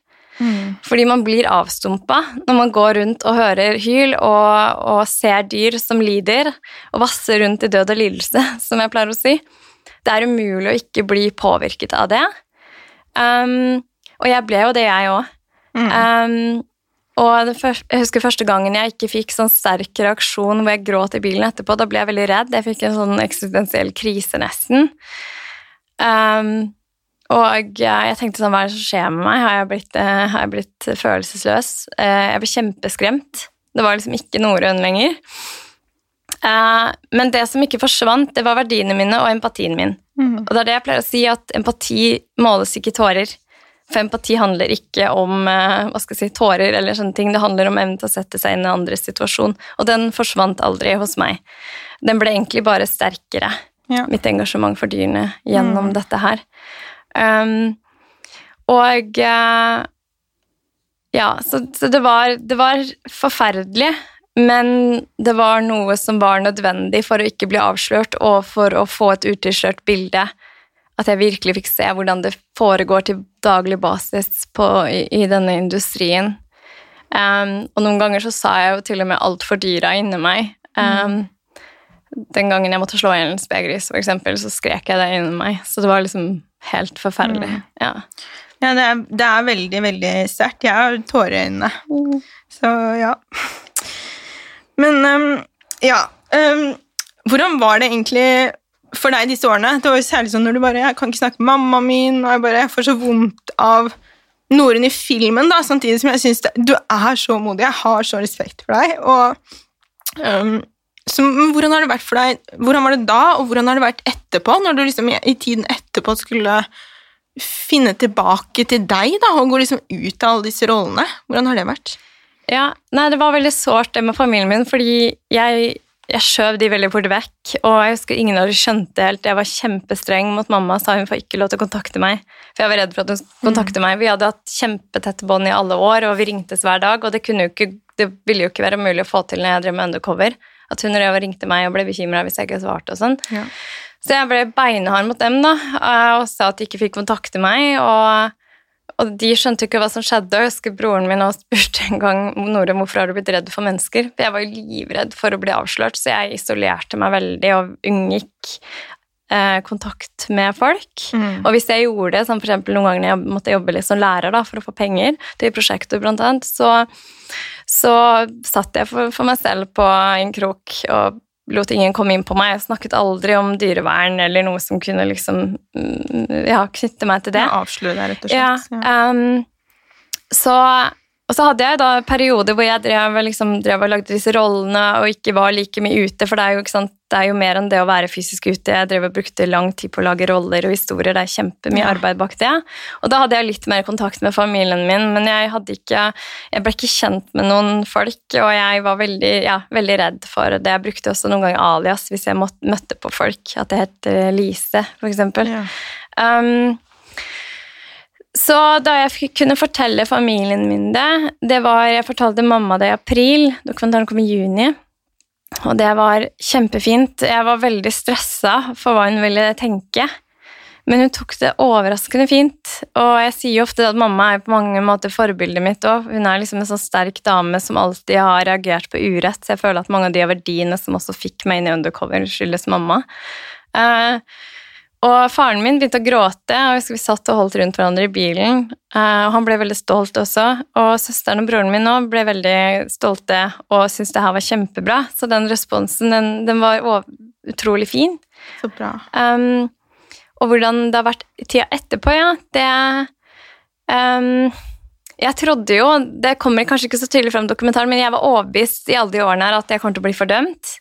B: Fordi man blir avstumpa når man går rundt og hører hyl og, og ser dyr som lider, og vasser rundt i død og lidelse, som jeg pleier å si. Det er umulig å ikke bli påvirket av det. Um, og jeg ble jo det, jeg òg. Um, og det først, jeg husker første gangen jeg ikke fikk sånn sterk reaksjon hvor jeg gråt i bilen etterpå. Da ble jeg veldig redd. Jeg fikk en sånn eksistensiell krise, nesten. Um, og jeg tenkte sånn, hva er det som skjer med meg? Har jeg blitt, eh, har jeg blitt følelsesløs? Eh, jeg ble kjempeskremt. Det var liksom ikke Norun lenger. Eh, men det som ikke forsvant, det var verdiene mine og empatien min. Og det er det jeg pleier å si, at empati måles ikke i tårer. For empati handler ikke om hva skal jeg si, tårer eller sånne ting. Det handler om evnen til å sette seg inn i andres situasjon. Og den forsvant aldri hos meg. Den ble egentlig bare sterkere,
A: Ja.
B: mitt engasjement for dyrene, gjennom dette her. Um, og eh, Ja, så, så det, var, det var forferdelig. Men det var noe som var nødvendig for å ikke bli avslørt, og for å få et utilslørt bilde. At jeg virkelig fikk se hvordan det foregår til daglig basis på, i, i denne industrien. Um, og noen ganger så sa jeg jo til og med alt for dyra inni meg. Um, Den gangen jeg måtte slå i en spegris, for eksempel, så skrek jeg det inni meg. Så det var liksom helt forferdelig. Ja.
A: Ja, det er, det er veldig, veldig sterkt. Jeg har tårer i øynene. Så ja. Men um, ja um, Hvordan var det egentlig for deg disse årene? Det var jo særlig sånn når du bare Jeg kan ikke snakke med mamma min, og jeg bare jeg får så vondt av Norun i filmen, da, samtidig som jeg syns du er så modig. Jeg har så respekt for deg. Og um, så, hvordan har det vært for deg Hvordan var det da, og hvordan har det vært etterpå? Når du liksom i, i tiden etterpå skulle finne tilbake til deg da, og gå liksom ut av alle disse rollene. Hvordan har det vært?
B: Ja, nei, det var veldig sårt det med familien min, fordi jeg, jeg skjøv de veldig fort vekk, og jeg husker ingen av dem skjønte helt. Jeg var kjempestreng mot mamma, sa hun får ikke lov til å kontakte meg, for jeg var redd for at hun skulle kontakte meg. Vi hadde hatt kjempetette bånd i alle år, og vi ringtes hver dag, og det, jo ikke, det ville jo ikke være mulig å få til når jeg drev med undercover. At hun og ringte meg og ble bekymra hvis jeg ikke svarte og sånn.
A: Ja.
B: Så jeg ble beinhard mot dem da, eh, og sa at de ikke fikk kontakte meg, og og de skjønte ikke hva som skjedde. Jeg husker broren min også spurte en gang Nore, hvorfor har du blitt redd for mennesker. For jeg var jo livredd for å bli avslørt, så jeg isolerte meg veldig og unngikk eh, kontakt med folk.
A: Mm.
B: Og hvis jeg gjorde det, som for eksempel noen ganger jeg måtte jobbe litt som lærer da, for å få penger til prosjekter, blant annet, så, så satt jeg for, for meg selv på en krok og lot ingen komme inn på meg. Jeg snakket aldri om dyrevern eller noe som kunne liksom mm, ja, knytte meg til det.
A: Ja, avsløre deg, rett og slett. Ja.
B: um, så og så hadde jeg da perioder hvor jeg drev, liksom, drev og lagde disse rollene og ikke var like mye ute, for det er jo, det er jo mer enn det å være fysisk ute. Jeg drev og brukte lang tid på å lage roller og historier. Det er kjempemye
A: Ja.
B: arbeid bak det. Og da hadde jeg litt mer kontakt med familien min, men jeg, ikke, jeg ble ikke kjent med noen folk, og jeg var veldig, ja, veldig redd for det. Jeg brukte også noen ganger alias hvis jeg måtte, møtte på folk, at jeg het eh, Lise, for eksempel.
A: Ja.
B: Um, så da jeg kunne fortelle familien min det, det var Jeg fortalte mamma det i april, dokumentaren kom i juni. Og det var kjempefint. Jeg var veldig stressa for hva hun ville tenke. Men hun tok det overraskende fint. Og jeg sier jo ofte at mamma er på mange måter forbildet mitt òg. Hun er liksom en sånn sterk dame som alltid har reagert på urett. Så jeg føler at mange av de verdiene som også fikk meg inn i Undercover, skyldes mamma. Eh, og faren min begynte å gråte, og vi satt og holdt rundt hverandre i bilen. eh, og han ble veldig stolt også. Og søsteren og broren min òg ble veldig stolte og syntes det her var kjempebra. Så den responsen, den, den var utrolig fin.
A: Så bra.
B: Um, og hvordan det har vært tida etterpå, ja, det um, Jeg trodde jo, det kommer kanskje ikke så tydelig frem i dokumentaren, men jeg var overbevist i alle de årene her at jeg kommer til å bli fordømt.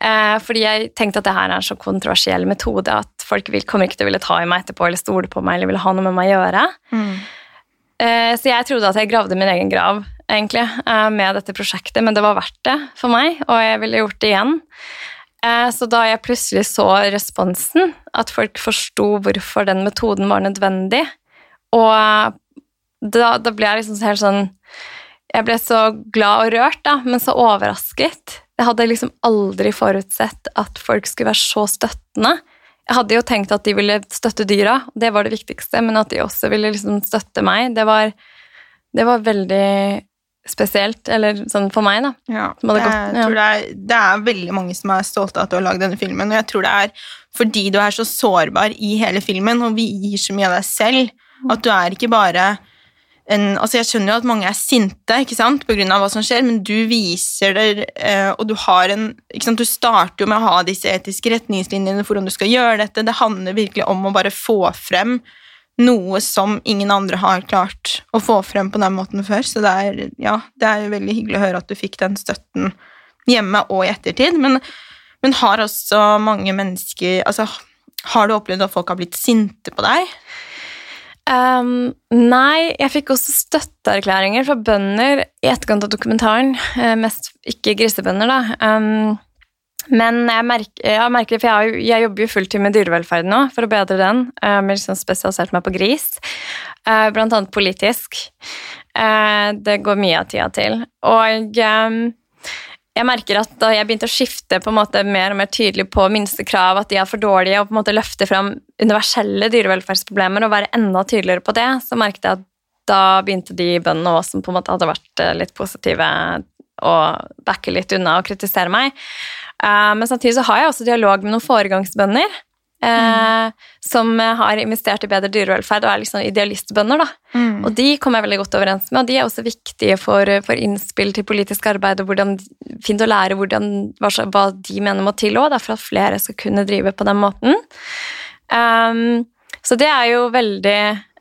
B: Uh, fordi jeg tenkte at det her er en så kontroversiell metode at folk vil, kommer ikke til å ville ta i meg etterpå eller stole på meg eller ville ha noe med meg å gjøre.
A: Mm.
B: Uh, Så jeg trodde at jeg gravde min egen grav egentlig, uh, med dette prosjektet, men det var verdt det for meg, og jeg ville gjort det igjen. Eh, Så da jeg plutselig så responsen, at folk forsto hvorfor den metoden var nødvendig, og da, da ble jeg liksom helt sånn Jeg ble så glad og rørt, da, men så overrasket. Jeg hadde liksom aldri forutsett at folk skulle være så støttende. Jeg hadde jo tenkt at de ville støtte dyra, det var det viktigste, men at de også ville liksom støtte meg, det var, det var veldig spesielt, eller sånn for meg, da.
A: Ja, jeg
B: gått- ja.
A: tror det, er, det er veldig mange som er stolte av at du har lagd denne filmen, og jeg tror det er fordi du er så sårbar i hele filmen, og vi gir så mye av deg selv, at du er ikke bare en, altså Jeg skjønner jo at mange er sinte ikke sant, av hva som skjer, men du viser det, eh, og du har en ikke sant, Du starter jo med å ha disse etiske retningslinjene for hvordan du skal gjøre dette. Det handler virkelig om å bare få frem noe som ingen andre har klart å få frem på den måten før. Så det er, ja, det er veldig hyggelig å høre at du fikk den støtten hjemme og i ettertid. Men, men har også mange mennesker altså, Har du opplevd at folk har blitt sinte på deg?
B: Ehm, nei, jeg fikk også støtteerklæringer fra bønder i etterkant av dokumentaren. eh, mest ikke grisebønder, da. Um, men jeg merker, jeg merker for jeg, jeg jobber jo fulltid med dyrevelferd nå for å bedre den. Jeg har liksom spesialisert meg på gris, eh, blant annet politisk. Eh, det går mye av tida til. Og ehm, jeg merker at da jeg begynte å skifte på en måte mer og mer tydelig på minstekrav, at de er for dårlige, og på en måte løfte fram universelle dyrevelferdsproblemer og være enda tydeligere på det, så merket jeg at da begynte de bøndene også, som på en måte hadde vært eh, litt positive, å backe litt unna og kritisere meg. Eh, Men samtidig så har jeg også dialog med noen foregangsbønder. Eh, Som har investert i bedre dyrevelferd og er liksom idealistbønder.
A: Mm.
B: Og de kommer jeg veldig godt overens med, og de er også viktige for, for innspill til politisk arbeid, og hvordan, fint å lære hvordan, hva, hva de mener må til òg, for at flere skal kunne drive på den måten. Um, så det er jo veldig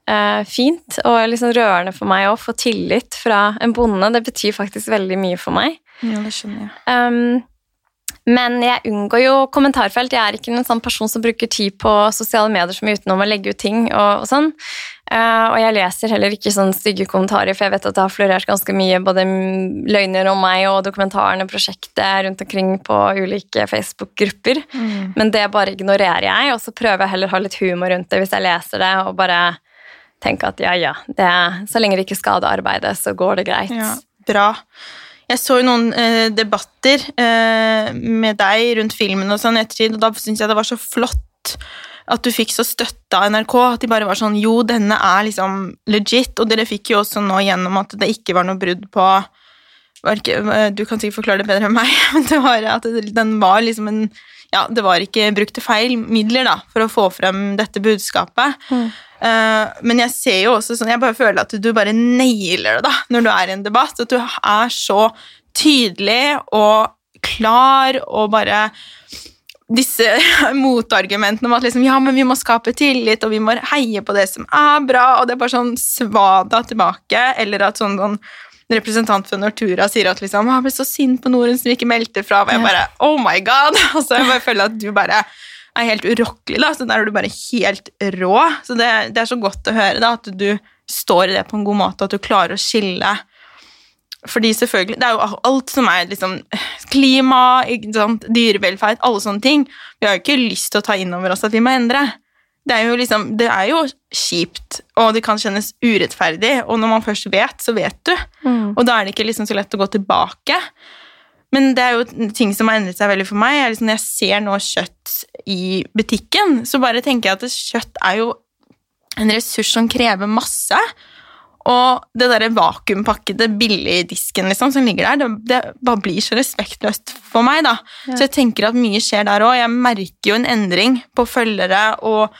B: uh, fint og liksom rørende for meg å få tillit fra en bonde. Det betyr faktisk veldig mye for meg.
A: Ja, det skjønner jeg.
B: Um, men jeg unngår jo kommentarfelt. Jeg er ikke en sånn person som bruker tid på sosiale medier som er utenom å legge ut ting. og, og sånn. Uh, og jeg leser heller ikke sånne stygge kommentarer, for jeg vet at det har florert ganske mye både løgner om meg og dokumentarene, og prosjektet rundt omkring på ulike Facebook-grupper.
A: Mm.
B: Men det bare ignorerer jeg, og så prøver jeg heller å ha litt humor rundt det hvis jeg leser det, og bare tenke at ja, ja, det, så lenge det ikke skader arbeidet, så går det greit.
A: Ja, bra. Jeg så jo noen eh, debatter eh, med deg rundt filmen og sånn ettertid, og da syns jeg det var så flott at du fikk så støtte av NRK. At de bare var sånn Jo, denne er liksom legit. Og dere fikk jo også nå gjennom at det ikke var noe brudd på ikke, eh, Du kan sikkert forklare det bedre enn meg, men det var at den var liksom en Ja, det var ikke brukte feil midler da, for å få frem dette budskapet.
B: Mm.
A: Eh, men jeg ser jo også sånn Jeg bare føler at du bare nailer det da når du er i en debatt. At du er så tydelig og klar og bare disse motargumentene om at liksom, ja, men vi må skape tillit, og vi må heie på det som er bra, og det er bare sånn svada tilbake, eller at sånn, sånn en representant for Nortura sier at liksom, jeg ble så sint på Norun som ikke meldte fra, og jeg bare Oh my god! Altså, jeg bare føler at du bare er helt urokkelig. da, så Der er du bare helt rå. Så det, det er så godt å høre da, at du står i det på en god måte, at du klarer å skille. Fordi selvfølgelig, Det er jo alt som er liksom klima, dyrevelferd, alle sånne ting. Vi har jo ikke lyst til å ta inn over oss at vi må endre. Det er, jo liksom, det er jo kjipt, og det kan kjennes urettferdig. Og når man først vet, så vet du. Mm. Og da er det ikke liksom så lett å gå tilbake. Men det er jo ting som har endret seg veldig for meg. Liksom, når jeg ser nå kjøtt i butikken, så bare tenker jeg at kjøtt er jo en ressurs som krever masse. Og det derre vakuumpakkede billigdisken liksom, som ligger der, det, det, bare blir så respektløst for meg. da. Ja. Så jeg tenker at mye skjer der òg. Jeg merker jo en endring på følgere og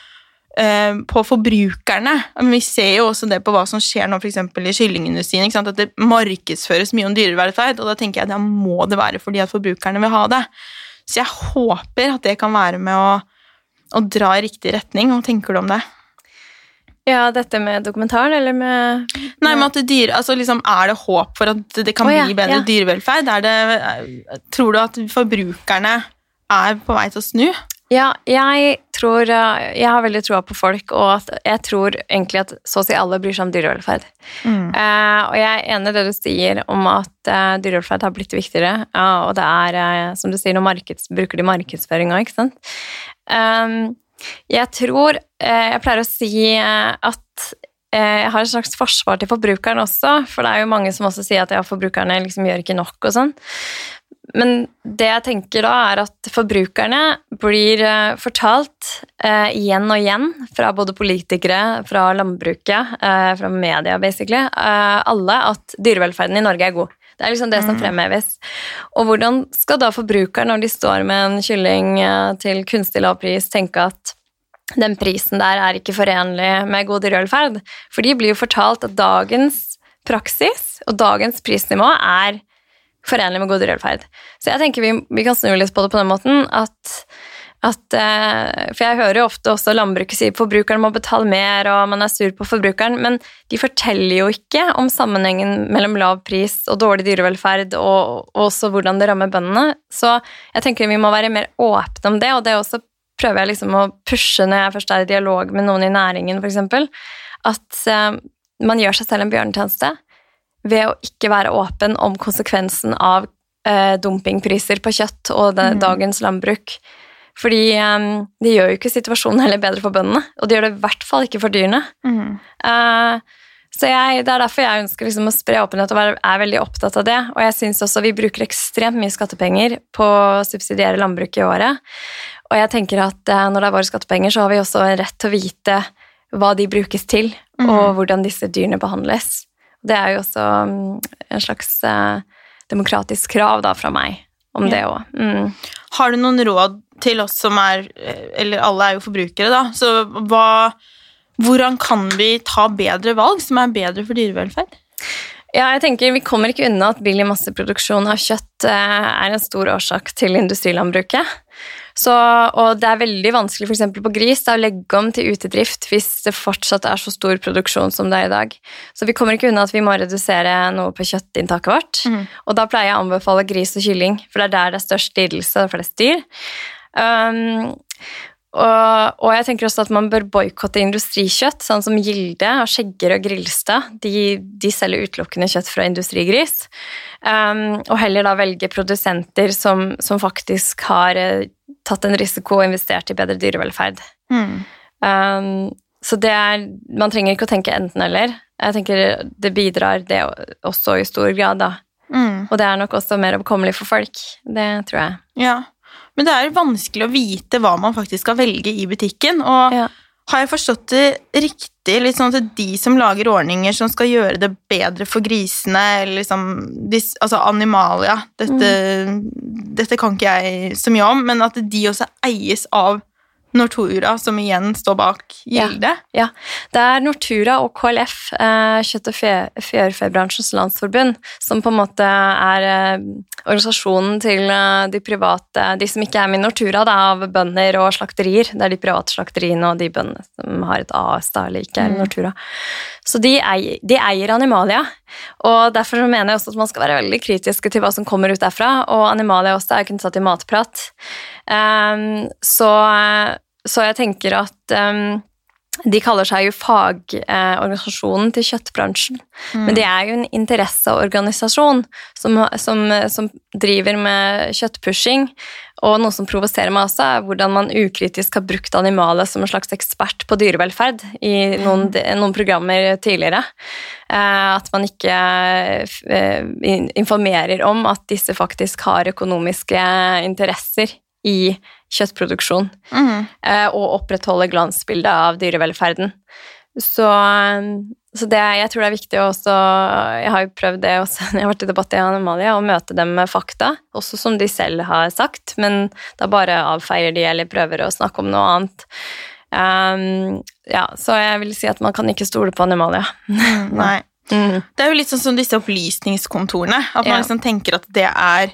A: eh, på forbrukerne. Men vi ser jo også det på hva som skjer nå f.eks. i kyllingindustrien. At det markedsføres mye om dyrevelferd, og da tenker jeg at da må det være fordi at forbrukerne vil ha det. Så jeg håper at det kan være med å, å dra i riktig retning. Hva tenker du om det?
B: Ja, dette med dokumentaren, eller med,
A: med Nei, men at dyr, altså liksom, Er det håp for at det kan oh, ja, bli bedre ja. dyrevelferd? Det, tror du at forbrukerne er på vei til å snu?
B: Ja, jeg tror Jeg har veldig troa på folk, og jeg tror egentlig at så å si alle bryr seg om dyrevelferd. Mm. Uh, og jeg er enig i det du sier om at uh, dyrevelferd har blitt viktigere. Uh, og det er, som du sier, nå bruker de markedsføring òg, ikke sant. Um, jeg tror eh, Jeg pleier å si eh, at eh, jeg har et slags forsvar til forbrukeren også, for det er jo mange som også sier at ja, forbrukerne liksom gjør ikke nok og sånn. Men det jeg tenker da, er at forbrukerne blir fortalt eh, igjen og igjen fra både politikere, fra landbruket, eh, fra media basically, eh, alle at dyrevelferden i Norge er god. Det er liksom det som mm. fremheves. Og hvordan skal da forbrukeren, når de står med en kylling eh, til kunstig lav pris, tenke at den prisen der er ikke forenlig med god dyrevelferd? For de blir jo fortalt at dagens praksis og dagens prisnivå er forenlig med god dyrevelferd. Så jeg tenker vi, vi kan snu litt på det på den måten at at, eh, for jeg hører jo ofte også landbruket si forbrukeren må betale mer, og man er sur på forbrukeren, men de forteller jo ikke om sammenhengen mellom lav pris og dårlig dyrevelferd, og, og også hvordan det rammer bøndene. Så jeg tenker vi må være mer åpne om det, og det også prøver jeg liksom å pushe når jeg først er i dialog med noen i næringen, f.eks., at uh, man gjør seg selv en bjørnetjeneste ved å ikke være åpen om konsekvensen av eh, dumpingpriser på kjøtt og det, mm. dagens landbruk. Fordi eh, det gjør jo ikke situasjonen heller bedre for bøndene, og det gjør det i hvert fall ikke for dyrene. Mm. Eh, så jeg, Det er derfor jeg ønsker liksom å spre åpenhet og er veldig opptatt av det. Og jeg syns også vi bruker ekstremt mye skattepenger på å subsidiere landbruket i året. Og jeg tenker at uh, når det er våre skattepenger, så har vi også rett til å vite hva de brukes til, mm. og hvordan disse dyrene behandles. Det er jo også um, en slags uh, demokratisk krav da fra meg om ja. det òg. Mm.
A: Har du noen råd til oss som er Eller alle er jo forbrukere, da. Så hva Hvordan kan vi ta bedre valg som er bedre for dyrevelferd?
B: Ja, jeg tenker Vi kommer ikke unna at billig masseproduksjon av kjøtt eh, er en stor årsak til industrilandbruket. Så, og det er veldig vanskelig f.eks. på gris da, å legge om til utedrift hvis det fortsatt er så stor produksjon som det er i dag. Så vi kommer ikke unna at vi må redusere noe på kjøttinntaket vårt. Mm. Og da pleier jeg å anbefale gris og kylling, for det er der det er størst lidelse og flest dyr. Um, og, og, jeg tenker også at man bør boikotte industrikjøtt, sånn som Gilde og Skjegger og Grilstad. De, de selger utelukkende kjøtt fra industrigris. Um, og heller da velge produsenter som, som faktisk har uh, tatt en risiko og investert i bedre dyrevelferd. Mm. Um, så det er Man trenger ikke å tenke enten-eller. Jeg tenker det bidrar det også i stor grad, da. Mm. Og det er nok også mer oppkommelig for folk. Det tror jeg.
A: Ja. Men det er vanskelig å vite hva man faktisk skal velge i butikken. Og ja. har jeg forstått det riktig, litt sånn at de som lager ordninger som skal gjøre det bedre for grisene, eller liksom Altså Animalia dette, mm. dette kan ikke jeg så mye om, men at de også eies av Nortura, som igjen står bak Gilde?
B: Ja, ja. Det er Nortura og KLF, eh, Kjøtt- og fjørfebransjens landsforbund, som på en måte er eh, organisasjonen til eh, de private De som ikke er med Nortura, da, av bønder og slakterier. Det er de private slakteriene og de bøndene som har et AS, da, eller ikke er mm. Nortura. Så de eier, de eier, Animalia. Og derfor mener jeg også at man skal være veldig kritiske til hva som kommer ut derfra. Og Animalia også er satt i matprat. Um, så, så, jeg tenker at um, de kaller seg jo fagorganisasjonen eh, til kjøttbransjen. Mm. Men det er jo en interesseorganisasjon som, som, som, driver med kjøttpushing. Og noe som provoserer meg også, er hvordan man ukritisk har brukt animalet som en slags ekspert på dyrevelferd i noen, mm. noen programmer tidligere. Eh, at man ikke eh, informerer om at disse faktisk har økonomiske interesser i kjøttproduksjon. Mm. Og opprettholde glansbildet av dyrevelferden. Så, så det, jeg tror det er viktig også Jeg har jo prøvd det også når jeg har vært i debatt i Animalia, å møte dem med fakta, også som de selv har sagt, men da bare avfeier de eller prøver å snakke om noe annet. Um, ja, så jeg vil si at man kan ikke stole på Animalia.
A: Mm, nei. Mm. Det er jo litt sånn som disse opplysningskontorene. At man ja. liksom tenker at det er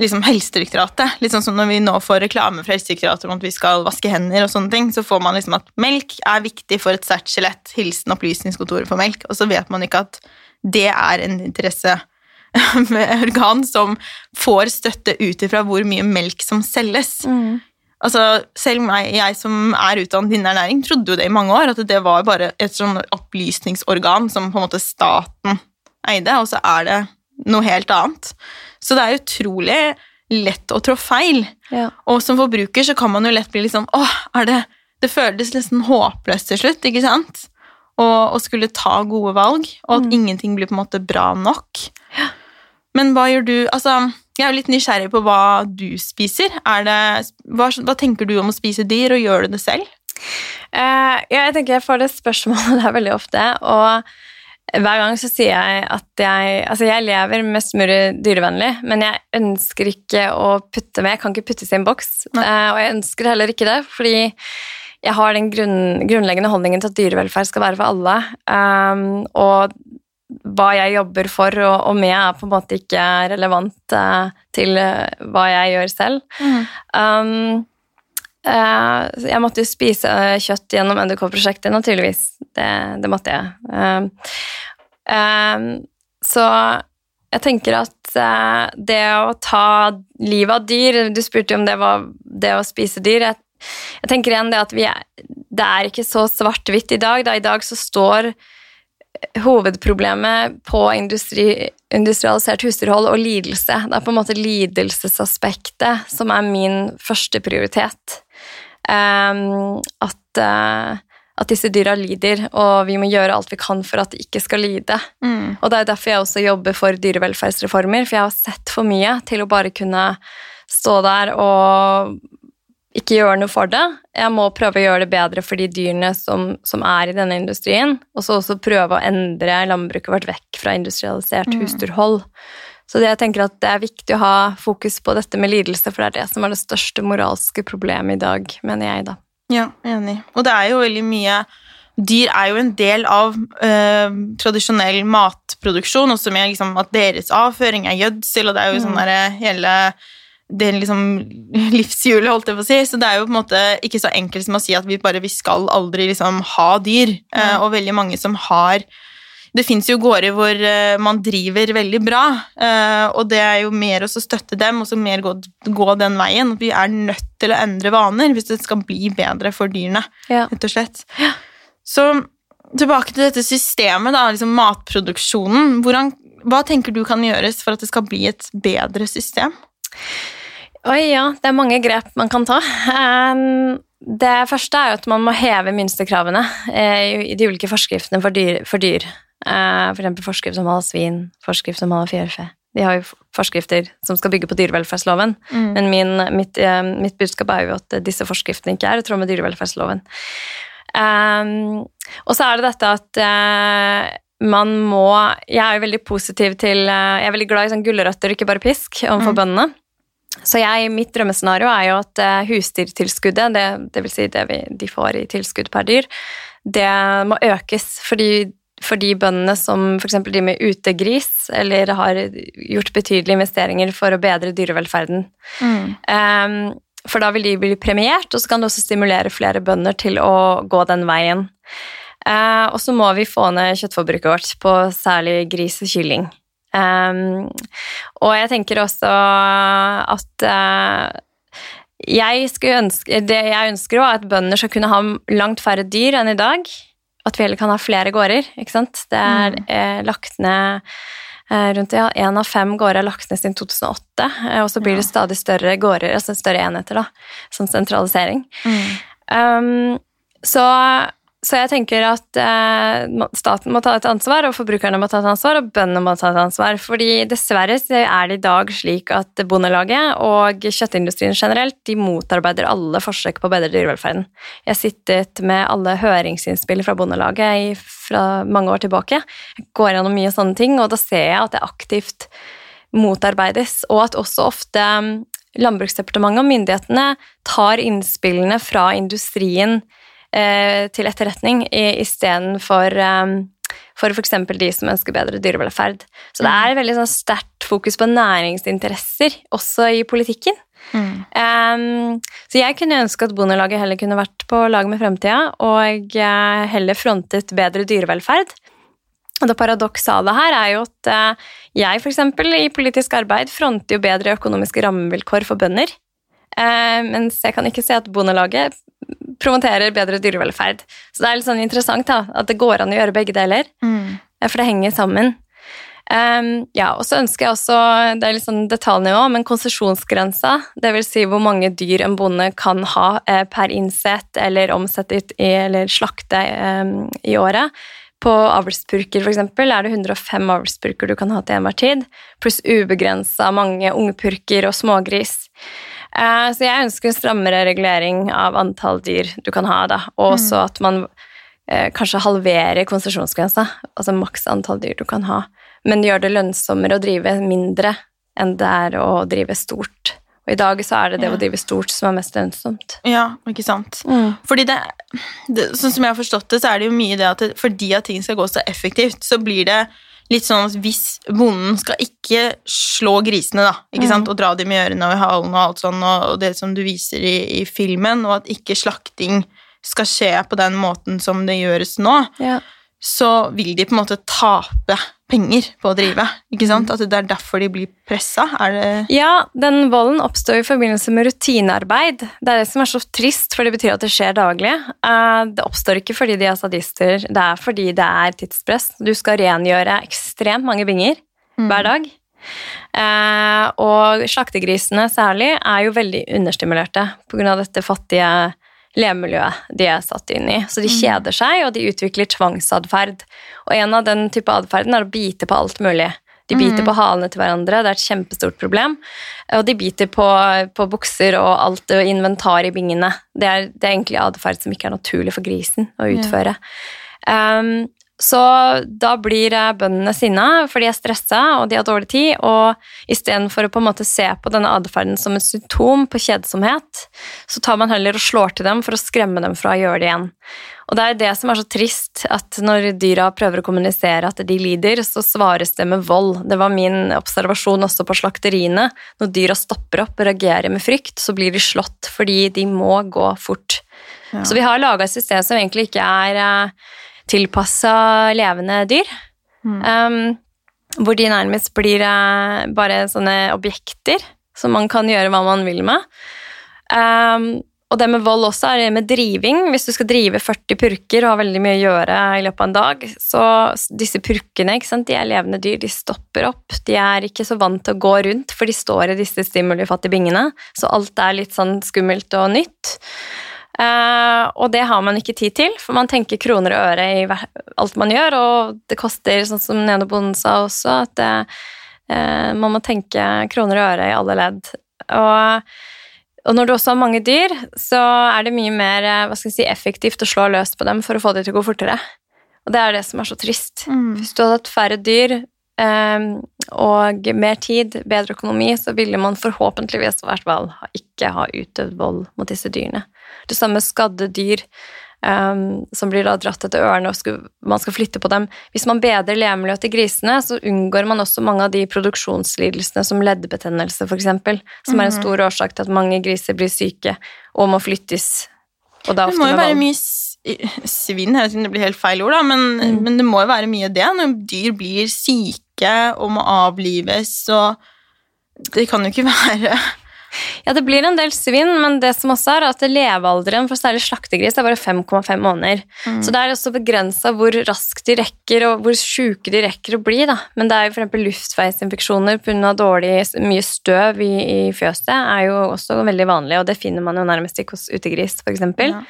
A: liksom Helsedirektoratet. Litt sånn som når vi nå får reklame fra Helsedirektoratet om at vi skal vaske hender, og sånne ting, så får man liksom at melk er viktig for et sterkt skjelett. Hilsen Opplysningskontoret for melk. Og så vet man ikke at det er en interesse med organ som får støtte ut ifra hvor mye melk som selges. Mm. Altså, selv meg, jeg som er utdannet innen ernæring, trodde jo det i mange år, at det var bare et sånn opplysningsorgan som på en måte staten eide, og så er det noe helt annet. Så det er utrolig lett å trå feil. Ja. Og som forbruker så kan man jo lett bli litt sånn Åh, er det Det føles nesten håpløst til slutt, ikke sant? Å skulle ta gode valg, og at mm. ingenting blir på en måte bra nok. Ja. Men hva gjør du Altså, jeg er jo litt nysgjerrig på hva du spiser. Det, hva, hva, tenker du om å spise dyr, og gjør du det selv?
B: Uh, ja, jeg tenker jeg får det spørsmålet der veldig ofte. og hver gang så sier jeg at jeg Altså, jeg lever mest mulig dyrevennlig, men jeg ønsker ikke å putte med Jeg kan ikke puttes i en boks, uh, og jeg ønsker heller ikke det, fordi jeg har den grunn, grunnleggende holdningen til at dyrevelferd skal være for alle. Um, og hva jeg jobber for og, og, med, er på en måte ikke relevant uh, til uh, hva jeg gjør selv. Mm. Um, jeg måtte jo spise uh, kjøtt gjennom NDK-prosjektet, naturligvis. Det, det, måtte jeg. Uh, så jeg tenker at det å ta livet av dyr Du spurte jo om det var det å spise dyr. Jeg, jeg tenker igjen det at er, det er ikke så svart-hvitt i dag. Da. I dag så står hovedproblemet på industri, industrialisert husdyrhold og lidelse. Det er på en måte lidelsesaspektet som er min første prioritet. At, uh, at, disse dyra lider, og vi må gjøre alt vi kan for at de ikke skal lide. Mm. Og Det er derfor jeg også jobber for dyrevelferdsreformer, for jeg har sett for mye til å bare kunne stå der og ikke gjøre noe for det. Jeg må prøve å gjøre det bedre for de dyrene som, som er i denne industrien, og så også prøve å endre landbruket vårt vekk fra industrialisert mm. husdyrhold. Så det, jeg tenker at det er viktig å ha fokus på dette med lidelse, for det er det som er det største moralske problemet i dag, mener jeg, da.
A: Ja, enig. Og det er jo veldig mye Dyr er jo en del av øh, tradisjonell matproduksjon, også med liksom, at deres avføring er gjødsel, og det er jo sånn derre der, hele det liksom livshjulet, holdt jeg på å si. Så det er jo på en måte ikke så enkelt som å si at vi bare vi skal aldri liksom ha dyr. Mm. Og veldig mange som har det fins jo gårder hvor uh, man driver veldig bra, uh, og det er jo mer å støtte dem og så mer gå, gå, den veien. Vi er nødt til å endre vaner hvis det skal bli bedre for dyrene, ja. rett og slett. Så tilbake til dette systemet, da, liksom matproduksjonen. Hvordan, hva tenker du kan gjøres for at det skal bli et bedre system?
B: Oi, ja. Det er mange grep man kan ta. Det første er at man må heve minstekravene eh, i de ulike forskriftene for dyr. For dyr. Eh, for eksempel forskrift om hold svin, forskrift om hold fjørfe. De har jo forskrifter som skal bygge på dyrevelferdsloven, mm. men min, mitt, eh, mitt, budskap er jo at disse forskriftene ikke er i tråd med dyrevelferdsloven. Um, og så er det dette at uh, man må Jeg er jo veldig positiv til uh, Jeg er veldig glad i sånn gulrøtter, ikke bare pisk, overfor mm. bøndene. Så jeg, mitt drømmescenario er jo at uh, husdyrtilskuddet, det, det vil si det vi, de får i tilskudd per dyr, det må økes. Fordi for de bøndene som f.eks. de med utegris, eller har gjort betydelige investeringer for å bedre dyrevelferden. Mm. Um, for da vil de bli premiert, og så kan det også stimulere flere bønder til å gå den veien. Eh, og så må vi få ned kjøttforbruket vårt på særlig gris og kylling. Um, og jeg tenker også at uh, jeg, ønske, det jeg ønsker er at bønder skal kunne ha langt færre dyr enn i dag. At vi heller kan ha flere gårder. ikke sant? Det er mm. eh, lagt ned eh, rundt ja, Én av fem gårder er lagt ned siden 2008. Eh, og så blir ja. det stadig større gårder, altså større enheter. da, Sånn sentralisering. Mm. Um, så så jeg tenker at eh, staten må ta et ansvar, og forbrukerne må ta et ansvar, og bøndene må ta et ansvar. Fordi dessverre er det i dag slik at Bondelaget og kjøttindustrien generelt de motarbeider alle forsøk på å bedre dyrevelferden. Jeg har sittet med alle høringsinnspill fra Bondelaget fra mange år tilbake. Jeg går gjennom mye sånne ting, og da ser jeg at det aktivt motarbeides, og at også ofte mm, Landbruksdepartementet og myndighetene tar innspillene fra industrien til etterretning istedenfor for f.eks. de som ønsker bedre dyrevelferd. Så det er et veldig sånn, sterkt fokus på næringsinteresser også i politikken. Mm. Um, så jeg kunne ønske at Bondelaget heller kunne vært på lag med fremtida og heller frontet bedre dyrevelferd. Og det paradoksale her er jo at jeg f.eks. i politisk arbeid fronter jo bedre økonomiske rammevilkår for bønder. Uh, mens jeg kan ikke se at Bondelaget promoterer bedre dyrevelferd. Så det er litt sånn interessant da, at det går an å gjøre begge deler, mm. for det henger sammen. Um, ja, og så ønsker jeg også, det er litt sånn detaljnivå, men konsesjonsgrensa, dvs. Si hvor mange dyr en bonde kan ha eh, per innsett eller omsette i, eller slakte eh, i året. På avlspurker f.eks. er det 105 avlspurker du kan ha til enhver tid, pluss ubegrensa mange ungpurker og smågris. Eh, så jeg ønsker strammere regulering av antall dyr du kan ha, da. og også mm. at man eh, kanskje halverer konsesjonsgrensa, altså maks antall dyr du kan ha, men gjør det lønnsommere å drive mindre enn det er å drive stort. Og i dag så er det det ja. å drive stort som er mest lønnsomt.
A: Ja, ikke sant. Mm. Fordi det, det, Sånn som jeg har forstått det, så er det jo mye det at det, fordi at ting skal gå så effektivt, så blir det litt sånn at hvis bonden skal ikke slå grisene, da, ikke sant, mm. og dra dem i ørene og i halen og alt sånn, og det som du viser i, i, filmen, og at ikke slakting skal skje på den måten som det gjøres nå, ja. Så vil de på en måte tape penger på å drive. ikke sant? At det er derfor de blir pressa?
B: Ja, den volden oppstår i forbindelse med rutinearbeid. Det er det som er så trist, for det betyr at det skjer daglig. Eh, det oppstår ikke fordi de er sadister, det er fordi det er tidspress. Du skal rengjøre ekstremt mange binger mm. hver dag. Eh, og slaktegrisene særlig er jo veldig understimulerte pga. dette fattige levemiljøet de er satt inn i. Så de mm. kjeder seg, og de utvikler tvangsatferd. Og en av den type atferden er å bite på alt mulig. De biter mm. på halene til hverandre, det er et kjempestort problem. Og de biter på, på bukser og alt og inventar i bingene. Det er, det er egentlig atferd som ikke er naturlig for grisen å utføre. Ja. Um, så da blir bøndene sinna, for de er stressa og de har dårlig tid. Og istedenfor å på en måte se på denne atferden som et symptom på kjedsomhet, så tar man heller og slår til dem for å skremme dem fra å gjøre det igjen. Og det er det som er så trist, at når dyra prøver å kommunisere at de lider, så svares det med vold. Det var min observasjon også på slakteriene. Når dyra stopper opp og reagerer med frykt, så blir de slått fordi de må gå fort. Ja. Så vi har laga et system som egentlig ikke er eh, tilpassa levende dyr. Mm. Um, hvor de nærmest blir uh, bare sånne objekter som man kan gjøre hva man vil med. Um, og det med vold også er det med driving. Hvis du skal drive 40 purker og har veldig mye å gjøre i løpet av en dag, så disse purkene de er levende dyr, de stopper opp. De er ikke så vant til å gå rundt, for de står i disse stimulifattige bingene. Så alt er litt sånn skummelt og nytt. Uh, og det har man ikke tid til, for man tenker kroner og øre i alt man gjør, og det koster, sånn som Nene Bonden sa også, at det, uh, man må tenke kroner og øre i alle ledd. Og, og, når du også har mange dyr, så er det mye mer eh, hva skal jeg si, effektivt å slå løs på dem for å få dem til å gå fortere. Og det er det som er så trist. Mm. Hvis du hadde hatt færre dyr um, og mer tid, bedre økonomi, så ville man forhåpentligvis i hvert fall ikke ha utøvd vold mot disse dyrene. Det samme skadde dyr um, som blir da dratt etter ørene, og skal, man skal flytte på dem. Hvis man bedrer levemiljøet til grisene, så unngår man også mange av de produksjonslidelsene som leddbetennelse, f.eks., som er en mhm. stor årsak til at mange griser blir syke og må flyttes.
A: Og det, det må jo være mye svinn, jeg vet ikke det blir helt feil ord, da, men,
B: Mm.
A: men det må jo være mye det når dyr blir syke og må avlives, og det kan jo ikke være
B: Ja, det blir en del svinn, men det som også er at levealderen for særlig slaktegris er bare 5,5 måneder. Så det er også begrensa hvor raskt de rekker, og hvor sjuke de rekker å bli. Da. Men det er jo f.eks. luftveisinfeksjoner pga. dårlig mye støv i, i fjøset er jo også veldig vanlig, og det finner man jo nærmest ikke hos utegris, f.eks.
A: Ja.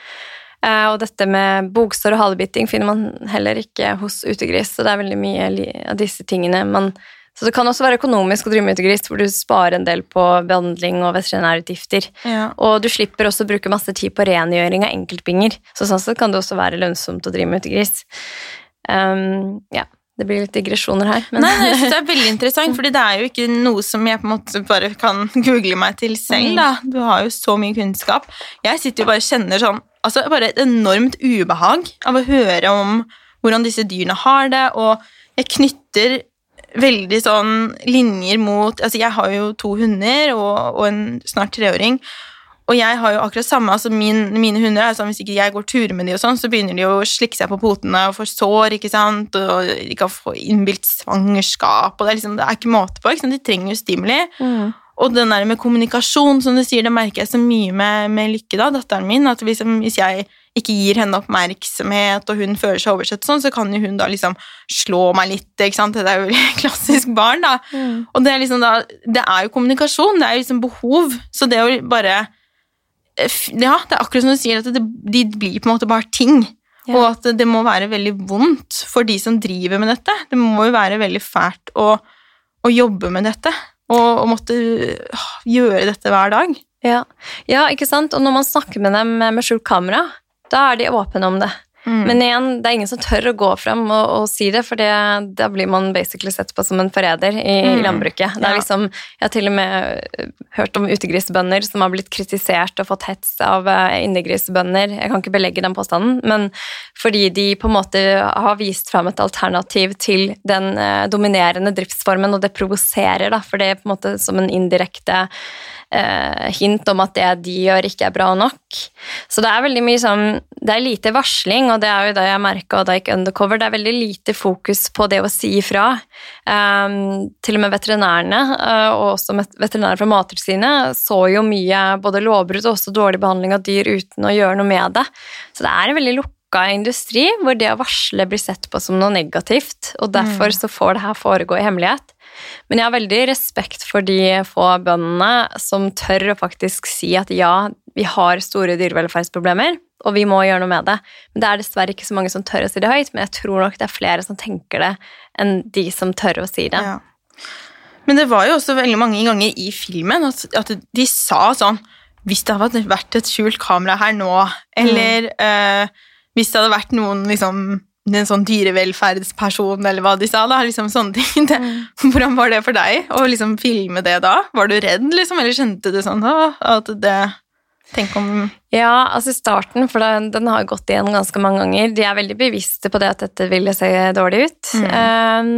B: Eh, og dette med bogsår og halebiting finner man heller ikke hos utegris, så det er veldig mye av disse tingene man så det kan også være økonomisk å drive med utegrist, hvor du sparer en del på behandling og veterinærutgifter.
A: ja.
B: Og du slipper også å bruke masse tid på rengjøring av enkeltbinger. Så sånn sett kan det også være lønnsomt å drive med utegris. Um, ja, det blir litt digresjoner her. Men
A: Nei, nei, jeg synes det er veldig interessant, fordi det er jo ikke noe som jeg på en måte bare kan google meg til selv.
B: Mm.
A: da. Du har jo så mye kunnskap. Jeg sitter jo bare og kjenner sånn altså bare et enormt ubehag av å høre om hvordan disse dyrene har det, og jeg knytter veldig sånn linjer mot Altså, jeg har jo to hunder og, og en snart treåring. Og jeg har jo akkurat samme, altså min, Mine hunder er sånn, Hvis ikke jeg går turer med de og sånn, så begynner de å slikke seg på potene og får sår. ikke sant? Og de kan få innbilt svangerskap. og Det er liksom, det er ikke måte på. ikke sant? De trenger jo stimuli.
B: Mm.
A: Og den der med kommunikasjon, som du sier, det merker jeg så mye med, med Lykke, da, datteren min. at liksom, Hvis jeg ikke gir henne oppmerksomhet, og hun føler seg oversett, sånn, så kan jo hun da liksom slå meg litt. ikke sant? Det er jo klassisk barn, da.
B: Mm.
A: Og det er liksom da, det er jo kommunikasjon, det er jo liksom behov. Så det å bare Ja, det er akkurat som du sier, at det, de blir på en måte bare ting.
B: Ja.
A: Og at det må være veldig vondt for de som driver med dette. Det må jo være veldig fælt å, å jobbe med dette. Og, og måtte øh, gjøre dette hver dag.
B: Ja. ja, ikke sant? Og når man snakker med dem med med skjult kamera, da er de åpne om det.
A: Mm.
B: Men igjen, det er ingen som tør å gå fram og, og si det, for det, da blir man basically sett på som en forræder i, i
A: Mm.
B: landbruket. Det er
A: Ja.
B: liksom, jeg har til og med øh, hørt om utegrisbønder som har blitt kritisert og fått hets av øh, innegrisbønder. Jeg kan ikke belegge den påstanden, men fordi de på en måte har vist fram et alternativ til den øh, dominerende driftsformen, og det provoserer, da, for det er på en måte som en indirekte eh, hint om at det de gjør, ikke er bra nok. Så det er veldig mye sånn Det er lite varsling, og det er jo det jeg merka da jeg gikk undercover. Det er veldig lite fokus på det å si ifra. Eh, til og med veterinærene, eh, og også veterinærer fra Mattilsynet, så jo mye både lovbrudd og også dårlig behandling av dyr uten å gjøre noe med det. Så det er en veldig lukka industri hvor det å varsle blir sett på som noe negativt, og derfor så får det her foregå i hemmelighet. Men jeg har veldig respekt for de få bøndene som tør å faktisk si at ja, vi har store dyrevelferdsproblemer, og vi må gjøre noe med det. Men det er dessverre ikke så mange som tør å si det høyt, men jeg tror nok det er flere som tenker det, enn de som tør å si det.
A: Ja. Men det var jo også veldig mange ganger i filmen at, at de sa sånn Hvis det hadde vært et skjult kamera her nå, eller eh, hvis det hadde vært noen liksom en sånn dyrevelferdsperson, eller hva de sa, da, liksom sånne ting. Det, hvordan var det for deg å liksom filme det da? Var du redd, liksom, eller skjønte du sånn da, at det Tenk om
B: Ja, altså starten, for den, den har gått igjen ganske mange ganger. De er veldig bevisste på det at dette ville se dårlig ut. Um,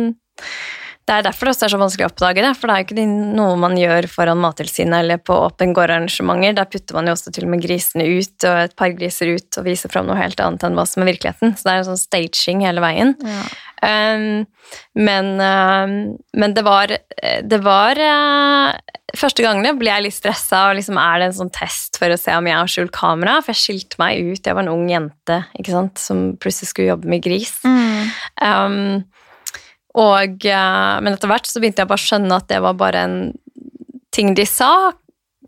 B: det er derfor det også er så vanskelig å oppdage det, for det er jo ikke noe man gjør foran Mattilsynet eller på åpen gårdarrangementer. Der putter man jo også til og med grisene ut, og et par griser ut, og viser fram noe helt annet enn hva som er virkeligheten. Så det er en sånn staging hele veien.
A: ja.
B: Um, men, um, men det var, det var uh, Første gangene ble jeg litt stressa. Og liksom, er det en sånn test for å se om jeg har skjult kamera? For jeg skilte meg ut. Jeg var en ung jente ikke sant, som plutselig skulle jobbe med gris.
A: Mm.
B: Um, og, uh, men etter hvert så begynte jeg bare å skjønne at det var bare en ting de sa.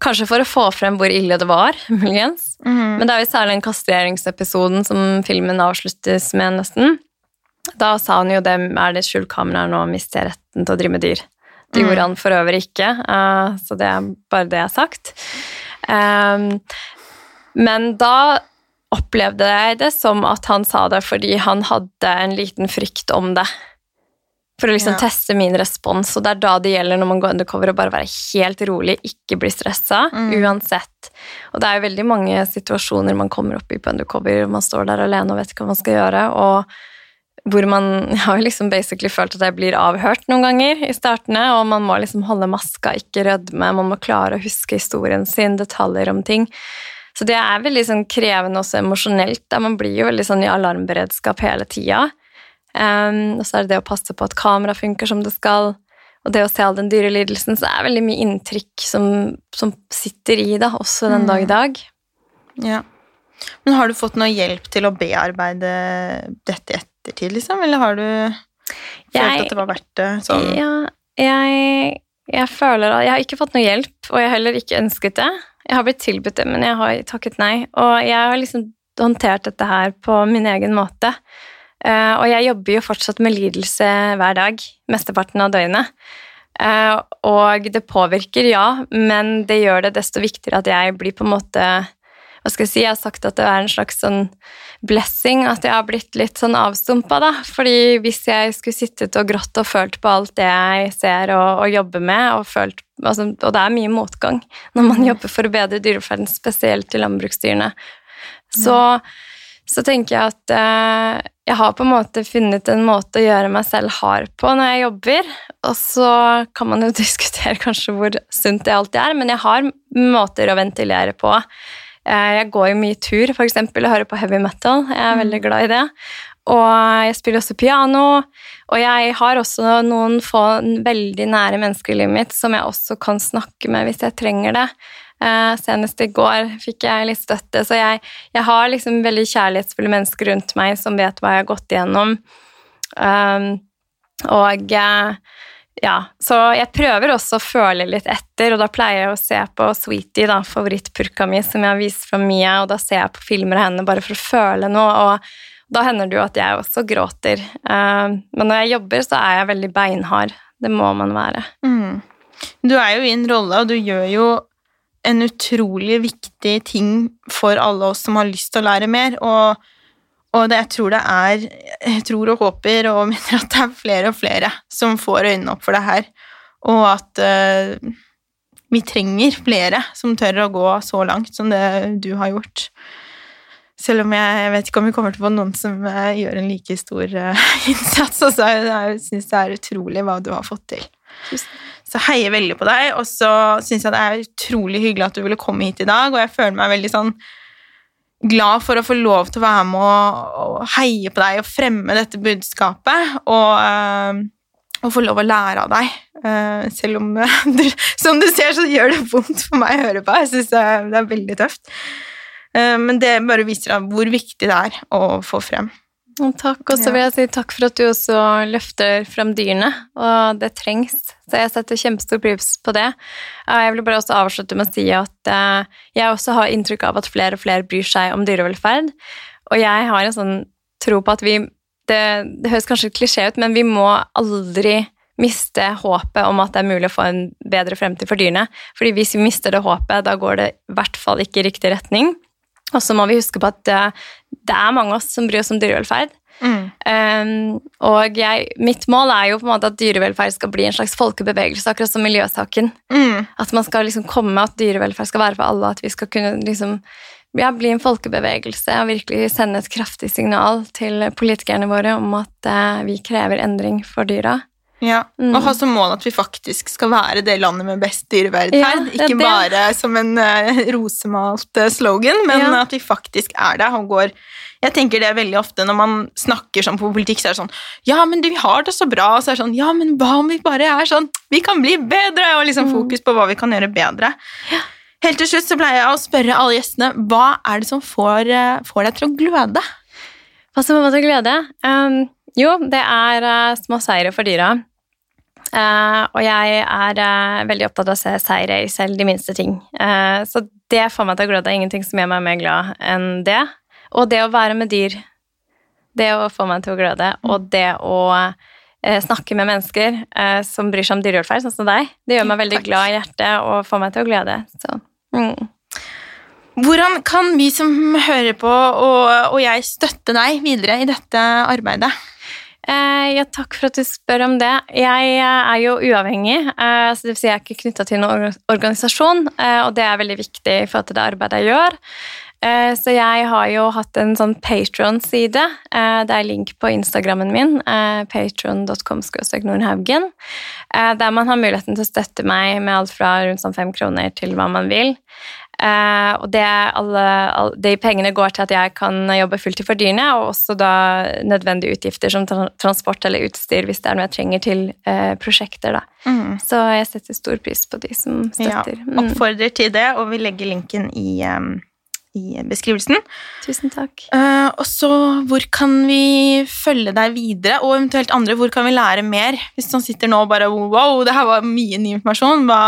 B: Kanskje for å få frem hvor ille det var, muligens.
A: Mm.
B: Men det er jo særlig den kastreringsepisoden som filmen avsluttes med, nesten. Da sa han jo det er det skjult kamera nå, mister jeg retten til å drive med dyr. Det gjorde han for øvrig ikke, eh, så det er bare det jeg har sagt. Um, men da opplevde jeg det som at han sa det fordi han hadde en liten frykt om det. For å liksom
A: Ja.
B: teste min respons, og det er da det gjelder når man går undercover, å bare være helt rolig, ikke bli stressa,
A: Mm.
B: uansett. Og det er jo veldig mange situasjoner man kommer opp i på undercover, man står der alene og vet ikke hva man skal gjøre, og hvor man jeg har jo liksom basically følt at jeg blir avhørt noen ganger i startene, og man må liksom holde maska, ikke rødme, man må klare å huske historien sin, detaljer om ting. Så det er veldig sånn krevende også emosjonelt. Da. Man blir jo veldig sånn i alarmberedskap hele tida. Um, og så er det det å passe på at kamera funker som det skal, og det å se all den dyre lidelsen. Så det er veldig mye inntrykk som, som sitter i det, også den dag i mm. dag.
A: Ja. Men har du fått noe hjelp til å bearbeide dette i ettertid, liksom? Eller har du følt jeg, at det var verdt det sånn?
B: Ja, jeg, jeg føler at Jeg har ikke fått noe hjelp, og jeg har heller ikke ønsket det. Jeg har blitt tilbudt det, men jeg har takket nei. Og jeg har liksom håndtert dette her på min egen måte. Uh, og jeg jobber jo fortsatt med lidelse hver dag, mesteparten av døgnet. Uh, og det påvirker, ja, men det gjør det desto viktigere at jeg blir på en måte hva skal Jeg si, jeg har sagt at det er en slags sånn blessing at jeg har blitt litt sånn avstumpa. da, fordi hvis jeg skulle sittet og grått og følt på alt det jeg ser og, og jobber med, og, følt, altså, og det er mye motgang når man mm. jobber for å bedre dyrevelferden, spesielt i landbruksdyrene, så, så tenker jeg at eh, jeg har på en måte funnet en måte å gjøre meg selv hard på når jeg jobber. Og så kan man jo diskutere kanskje hvor sunt det alltid er, men jeg har måter å ventilere på. Eh, jeg går jo mye tur, f.eks., og hører på heavy metal. Jeg er mm. veldig glad i det. Og jeg spiller også piano. Og jeg har også noen få veldig nære mennesker i livet mitt som jeg også kan snakke med hvis jeg trenger det. Uh, senest i går fikk jeg litt støtte, så jeg, jeg, har liksom veldig kjærlighetsfulle mennesker rundt meg som vet hva jeg har gått igjennom. Um, og uh, ja, så jeg prøver også å føle litt etter, og da pleier jeg å se på Sweetie, favorittpurka mi, som jeg har vist fra Mia, og da ser jeg på filmer av henne bare for å føle noe, og da hender det jo at jeg også gråter. Uh, men når jeg jobber, så er jeg veldig beinhard. Det må man være.
A: Mm. Du er jo i en rolle, og du gjør jo en utrolig viktig ting for alle oss som har lyst til å lære mer, og og det, jeg tror det er Jeg tror og håper og mener at det er flere og flere som får øynene opp for det her, og at uh, vi trenger flere som tør å gå så langt som det du har gjort. Selv om jeg, jeg vet ikke om vi kommer til å få noen som uh, gjør en like stor uh, innsats. Og så syns det er utrolig hva du har fått til. Så heier veldig på deg, og så syns jeg det er utrolig hyggelig at du ville komme hit i dag, og jeg føler meg veldig sånn glad for å få lov til å være med og, og heie på deg og fremme dette budskapet. Og, Øh, og få lov å lære av deg. Uh, selv om du, som du ser, så gjør det vondt for meg å høre på. Jeg syns det, er veldig tøft. Uh, men det bare viser deg hvor viktig det er å få frem.
B: Takk. Og så vil jeg si takk for at du også løfter frem dyrene, og det trengs. Så jeg setter kjempestor pris på det. Jeg vil bare også avslutte med å si at eh, jeg også har inntrykk av at flere og flere bryr seg om dyrevelferd, og jeg har en sånn tro på at vi Det, det høres kanskje klisjé ut, men vi må aldri miste håpet om at det er mulig å få en bedre fremtid for dyrene. Fordi hvis vi mister det håpet, da går det i hvert fall ikke i riktig retning. Og så må vi huske på at det, det er mange av oss som bryr oss om dyrevelferd. Mm. Um, og jeg, mitt mål er jo på en måte at dyrevelferd skal bli en slags folkebevegelse, akkurat som miljøsaken. Mm. At man skal liksom komme at dyrevelferd skal være for alle, at vi skal kunne liksom, ja, bli en folkebevegelse og virkelig sende et kraftig signal til politikerne våre om at uh, vi krever endring for dyra.
A: Ja, mm. Og ha som mål at vi faktisk skal være det landet med best dyrevelferd. Ja, ikke bare som en uh, rosemalt uh, slogan, men ja. at vi faktisk er det og går Jeg tenker det veldig ofte når man snakker sånn på politikk, så er det sånn Ja, men vi har det så bra. Og så er det sånn Ja, men hva om vi bare er sånn Vi kan bli bedre! Og liksom mm. fokus på hva vi kan gjøre bedre. Ja. Helt til slutt så pleier jeg å spørre alle gjestene hva er det som får, uh, får deg til å gløde?
B: Hva som får meg til å gløde? Um jo, det er uh, små seire for dyra. Uh, og jeg er uh, veldig opptatt av å se seire i selv de minste ting. så det får meg til å gløde. Ingenting som gjør meg mer glad enn det. Og det å være med dyr. Det å få meg til å gløde. Og det å snakke med mennesker som bryr seg om dyrevelferd, sånn som deg, det gjør meg veldig Takk. glad i hjertet og får meg til å glede. Så, mm.
A: Hvordan kan vi som hører på, og, og jeg, støtte deg videre i dette arbeidet?
B: Eh, ja, takk for at du spør om det. Jeg eh, er jo uavhengig, eh, så det vil si jeg er ikke knytta til noen organisasjon, og det er veldig viktig for at det arbeidet jeg gjør. Så jeg har jo hatt en sånn Patron-side. Det er link på Instagrammen min, patron.com nordhaugen, der man har muligheten til å støtte meg med alt fra rundt sånn fem kroner til hva man vil. Eh, og det, alle, all, de pengene går til at jeg kan jobbe fulltid for dyrene, og også da nødvendige utgifter som tra transport eller utstyr hvis det er noe jeg trenger til eh, prosjekter. Da.
A: Mm.
B: Så jeg setter stor pris på de som støtter.
A: Ja,
B: Mm.
A: oppfordrer til det, og vi legger linken i, um, i beskrivelsen.
B: Tusen takk.
A: Uh, og så, hvor kan vi følge deg videre, og eventuelt andre, hvor kan vi lære mer? Hvis man sitter nå og bare wow, det her var mye ny informasjon, hva,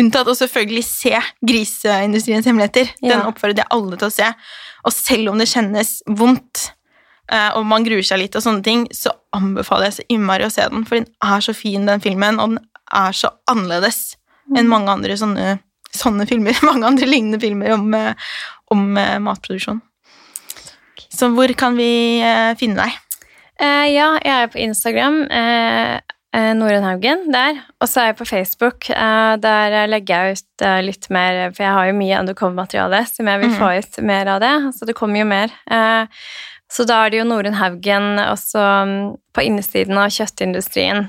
A: unntatt å selvfølgelig se griseindustriens hemmeligheter. Den
B: Ja.
A: oppfordrer jeg alle til å se. Og selv om det kjennes vondt, uh, og man gruer seg litt og sånne ting, så anbefaler jeg så innmari å se den, for den er så fin, den filmen, og den er så annerledes enn mange andre sånne, sånne filmer, mange andre lignende filmer om, eh, om eh, matproduksjon. Så hvor kan vi eh, finne deg?
B: Eh, ja, jeg er på Instagram. Eh, eh, Haugen der. Og så er jeg på Facebook. Eh, der legger jeg ut eh, litt mer, for jeg har jo mye undercover-materiale som jeg vil
A: Mhm.
B: få ut mer av det. Så det kommer jo mer. Så da er det jo Norunn Haugen også mm, på innsiden av kjøttindustrien.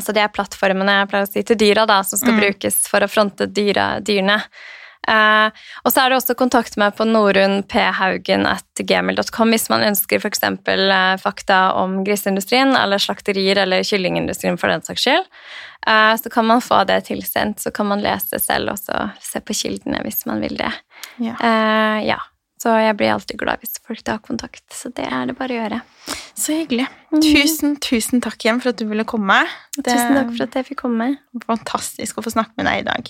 B: Så det er plattformene jeg pleier å si til dyra, da, som skal
A: Mm.
B: brukes for å fronte dyra, dyrene. Eh, og så er det også kontakt med meg på norunphaugen.gmail.com hvis man ønsker f.eks. Eh, fakta om griseindustrien eller slakterier eller kyllingindustrien for den saks skyld. Eh, så kan man få det tilsendt, så kan man lese selv og så se på kildene hvis man vil det.
A: Ja.
B: Eh, ja. Så jeg blir alltid glad hvis folk tar kontakt, så det er det bare å gjøre.
A: Så hyggelig. Tusen, tusen takk igjen for at du ville komme. Det
B: Tusen takk for at jeg fikk komme.
A: fantastisk å få snakke med deg i dag.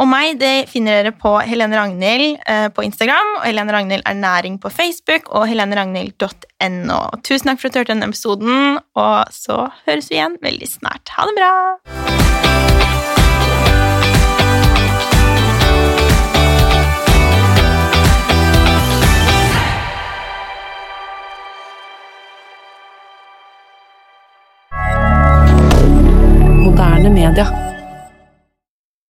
A: Og meg det finner dere på Helene Ragnhild eh, på Instagram, og Helene Ragnhild er næring på Facebook og heleneragnhild.no. Tusen takk for at du hørte denne episoden, og så høres vi igjen veldig snart. Ha det bra!
C: Moderne media.